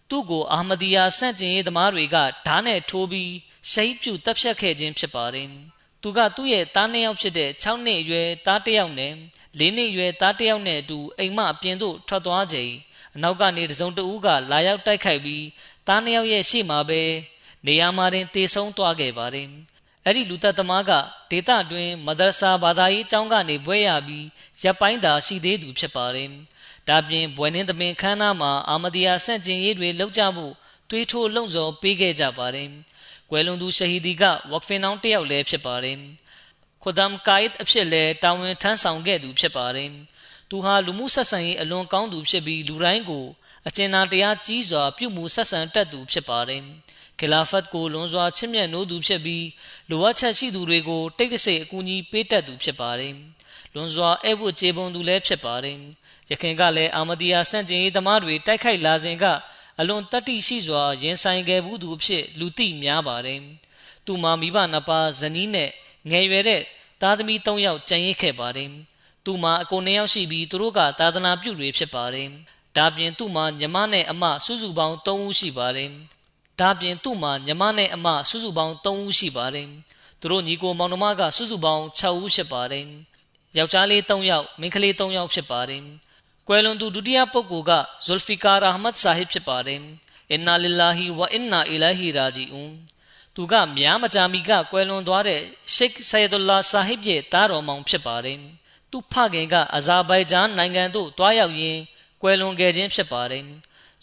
သူ့ကိုအာမဒီယာဆန့်ကျင်ရေးသမားတွေကဓားနဲ့ထိုးပြီးရှိုက်ပြူတပ်ဖြတ်ခဲ့ခြင်းဖြစ်ပါတယ်သူကသူ့ရဲ့သားနှစ်ယောက်ဖြစ်တဲ့6နှစ်အရွယ်သားတစ်ယောက်နဲ့၄နှစ်အရွယ်သားတစ်ယောက်နဲ့အတူအိမ်မအပြင်သို့ထွက်သွားချိန် အနောက်ကနေတစုံတဦးကလာရောက်တိုက်ခိုက်ပြီးသားနှစ်ယောက်ရဲ့ရှေ့မှာပဲနေရာမှာတင်တေဆုံးသွားခဲ့ပါတယ်။အဲ့ဒီလူသက်သမားကဒေသတွင်မဒရဆာဘာသာရေးကျောင်းကနေဘွဲရပြီးရပ်ပိုင်းသာရှိသေးသူဖြစ်ပါတယ်။ဒါပြင်ဘွယ်နှင်းသမင်ခန်းနာမှာအာမဒီယာဆန့်ကျင်ရေးတွေလုပ်ကြဖို့တွေးထိုးလုံဆော်ပေးခဲ့ကြပါတယ်။ကွယ်လွန်သူရှဟီဒီကဝက်ဖင်နောင်းတယောက်လည်းဖြစ်ပါတယ်။ခွဒမ်ကိုင်အဖြစ်လည်းတာဝန်ထမ်းဆောင်ခဲ့သူဖြစ်ပါတယ်။ သူဟာလူမှုဆက်ဆံရေးအလွန်ကောင်းသူဖြစ်ပြီးလူတိုင်းကိုအကျဉ်းသားတရားကြီးစွာပြုမှုဆက်ဆံတတ်သူဖြစ်ပါတယ်။ခလာဖတ်ကိုလွန်စွာချစ်မြတ်နိုးသူဖြစ်ပြီးလိုအပ်ချက်ရှိသူတွေကိုတိတ်တဆိတ်အကူအညီပေးတတ်သူဖြစ်ပါတယ်။လွန်စွာအဲ့ဝတ်ခြေပုံသူလည်းဖြစ်ပါတယ်။ယခင်ကလည်းအာမဒီယာဆန့်ကျင်ရေးသမားတွေတိုက်ခိုက်လာစဉ်ကအလွန်တတိရှိစွာရင်ဆိုင်ခဲ့ဘူးသူအဖြစ်လူသိများပါတယ်။သူမှာမိဘနှစ်ပါးဇနီးနဲ့ငယ်ရွယ်တဲ့သားသမီး၃ယောက်ကျန်ရစ်ခဲ့ပါတယ်။ သူမှာအကိုနှစ်ယောက်ရှိပြီးသူတို့ကသာသနာပြုတွေဖြစ်ပါတယ်။ဒါပြင်သူ့မှာညီမနဲ့အမစုစုပေါင်း၃ဦးရှိပါတယ်။ဒါပြင်သူ့မှာညီမနဲ့အမစုစုပေါင်း3ဦးရှိပါတယ်။သူတို့ညီကိုမောင်နှမကစုစုပေါင်း6ဦးဖြစ်ပါတယ်။ယောက်ျားလေး3ယောက်မိန်းကလေး3ယောက်ဖြစ်ပါတယ်ကွယ်လွန်သူဒုတိယပုဂ္ဂိုလ်ကဇူလ်ဖီကာရာဟမတ်ဆာဟစ်ဖြစ်ပါတယ်အင်နာလ illah ဝအင်နာအီလာဟီရာဂျီအွန်သူကများမကြာမီကကွယ်လွန်သွားတဲ့ရှိတ်ဆယဒူလာဆာဟစ်ရဲ့တားတော်မောင်ဖြစ်ပါတယ် သူဖခင်က အဇာဘိုင်ဂျန်နိုင်ငံသို့တွားရောက်ရင်းကွယ်လွန်ခဲ့ခြင်းဖြစ်ပါတယ်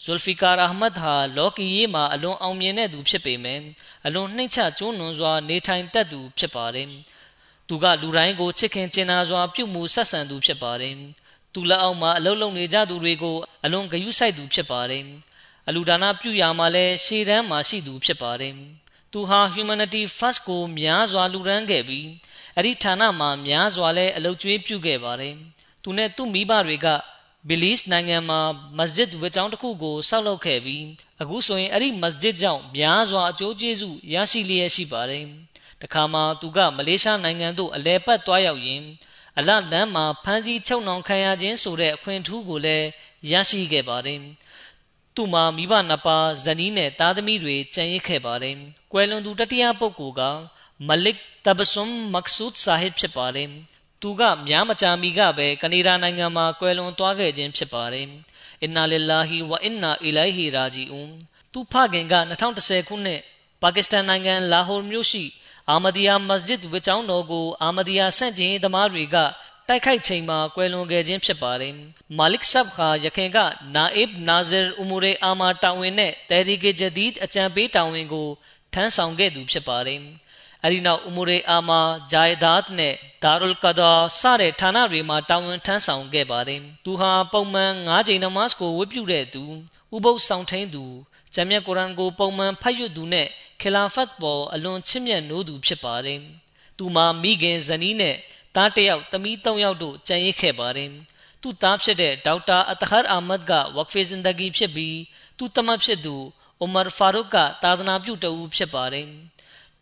ဇူလ်ဖီကာအာမတ်ဟာလောကီရေးမှာအလွန်အောင်မြင်တဲ့သူဖြစ်ပေမယ့်အလွန်နှိမ့်ချကျွန်းနွန်စွာနေထိုင်တတ်သူဖြစ်ပါတယ်။သူကလူတိုင်းကိုချစ်ခင်ကျင်နာစွာပြုမှုဆက်ဆံသူဖြစ်ပါတယ်။သူလက်အောက်မှာအလုံးလုံးနေကြသူတွေကိုအလွန်ဂရုစိုက်သူဖြစ်ပါတယ်။အလူဒါနပြုရာမှာလည်းရှေ့တန်းမှာရှိသူဖြစ်ပါတယ်။သူဟာ humanity first ကိုများစွာလူရန်ခဲ့ပြီး အဲ့ဒီဌာနမှာများစွာလဲအလုပ်ကျွေးပြုခဲ့ပါတယ်။သူနဲ့သူ့မိဘတွေကဘီလီစ်နိုင်ငံမှာမစဂျစ်ဝေကျောင်းတစ်ခုကိုဆောက်လုပ်ခဲ့ပြီးအခုဆိုရင်အဲ့ဒီမစဂျစ်ကြောင့်များစွာအကျိုးကျေးဇူးရရှိလျက်ရှိပါတယ်။တခါမှသူကမလေးရှားနိုင်ငံသို့အလဲပတ်သွားရောက်ရင်အလလန်းမှာဖမ်းဆီးချုပ်နှောင်ခံရခြင်းဆိုတဲ့အခွင့်အထူးကိုလည်းရရှိခဲ့ပါတယ်။သူ့မှာမိဘနှစ်ပါးဇနီးနဲ့သားသမီးတွေကြံရစ်ခဲ့ပါတယ်။ကွယ်လွန်သူတတိယပုဂ္ဂိုလ်က မလစ်တဘဆွမ်မက်ဆူဒ်ဆာဟစ်ဖြစ်ပါတယ်။သူကများမကြာမီကပဲကနေဒါနိုင်ငံမှာကွယ်လွန်သွားခဲ့ခြင်းဖြစ်ပါတယ်။အင်နာလ illah ဝအင်နာအီလိုင်ဟီရာဂျီအွန်သူဖခင်က2010ခုနှစ်ပါကစ္စတန်နိုင်ငံလာဟိုမြို့ရှိအာမဒီယာမစဂျစ်ဝကျောင်းတော်ကိုအာမဒီယာဆန့်ကျင်သမားတွေကတိုက်ခိုက်ချိန်မှာကွယ်လွန်ခဲ့ခြင်းဖြစ်ပါတယ်။မာလစ်ဆပ်ခါရခင်ကနာအစ်နာဇာအူမူရေအာမာတာဝန်နဲ့တဲရီဂေဂျဒီဒ်အကြံပေးတာဝန်ကိုထမ်းဆောင်ခဲ့သူဖြစ်ပါတယ်။ အဲဒီနောက်အူမူရေအာမာဂျိုင်ဒါတ်နဲ့ဒါရုလ်ကဒါစတဲ့ဌာနတွေမှာတာဝန်ထမ်းဆောင်ခဲ့ပါတယ်။သူဟာပုံမှန်၅ချိန်နမတ်ကိုဝတ်ပြုတဲ့သူဥပုပ်ဆောင်ထိန်သူဂျမ်မြတ်ကုရ်အာန်ကိုပုံမှန်ဖတ်ရွတ်သူနဲ့ခလာဖတ်ပေါ်အလွန်ချစ်မြတ်နိုးသူဖြစ်ပါတယ်။သူမှာမိခင်ဇနီးနဲ့သားတစ်ယောက်သမီးသုံးယောက်တို့ကြံရစ်ခဲ့ပါတယ်။သူ့သားဖြစ်တဲ့ဒေါက်တာအတခါအာမတ်ကဝက်ဖေဇင်ဒဂီဖြစ်ပြီးသူ့တမတ်ဖြစ်သူအိုမာဖာရုတ်ကသာသနာပြုတဦးဖြစ်ပါတယ်။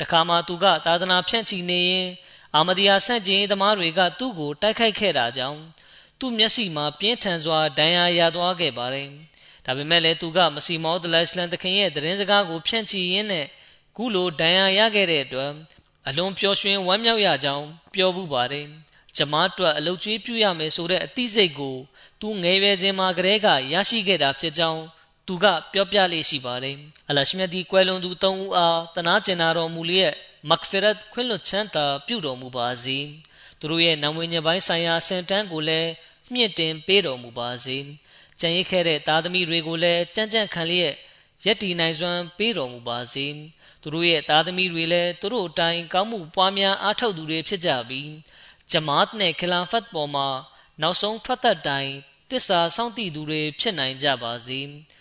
တခါမှသူကသာသနာဖြန့်ချီနေရင်အာမဒီယာဆန့်ကျင်သမားတွေကသူ့ကိုတိုက်ခိုက်ခဲ့တာကြောင့်သူ့မျက်စိမှာပြင်းထန်စွာဒဏ်ရာရသွားခဲ့ပါတယ်။ဒါပေမဲ့လည်းသူကမစီမောဒလစ်လန်တခင်ရဲ့သတင်းစကားကိုဖြန့်ချီရင်းနဲ့ခုလိုဒဏ်ရာရခဲ့တဲ့အတွက်အလွန်ပျော်ရွှင်ဝမ်းမြောက်ရကြောင်းပြောမှုပါတယ်။ကျမတို့အလုတ်ကျွေးပြုရမယ်ဆိုတဲ့အသိစိတ်ကိုသူငယ်ရွယ်စဉ်မှာကတည်းကရရှိခဲ့တာဖြစ်ကြောင်း သူကပြောပြလေးရှိပါတယ်အလရှမြတ်ဒီကွယ်လွန်သူ၃ဦးအားတနာကျင်နာတော်မူလျက်မဂ်ဖီရတ်ခွင့်လွတ်ချမ်းသာပြုတော်မူပါစေသူတို့ရဲ့နာမည်ညပိုင်းဆိုင်ရာစင်တန်းကိုလည်းမြင့်တင်ပေးတော်မူပါစေကြံရစ်ခဲ့တဲ့သားသမီးတွေကိုလည်းကြံ့ကြံ့ခံလျက်ယက်တီနိုင်စွမ်းပေးတော်မူပါစေသူတို့ရဲ့သားသမီးတွေလည်းသူတို့အတိုင်းကောင်းမှုပွားများအားထုတ်သူတွေဖြစ်ကြပြီးဂျမာတ်နဲ့ခလာဖတ်ပေါ်မှာနောက်ဆုံးထွက်သက်တိုင်းတစ္ဆာစောင့်တည်သူတွေဖြစ်နိုင်ကြပါစေ။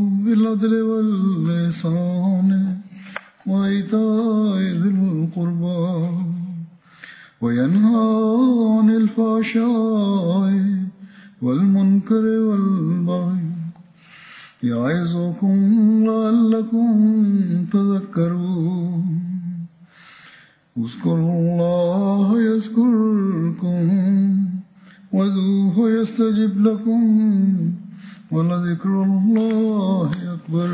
بالعدل واللسان وإيتاء ذي القربى وينهى عن الفحشاء والمنكر والبغي يعظكم لعلكم تذكرون. اذكروا الله يذكركم وذوه يستجب لكم. ولذكر الله أكبر.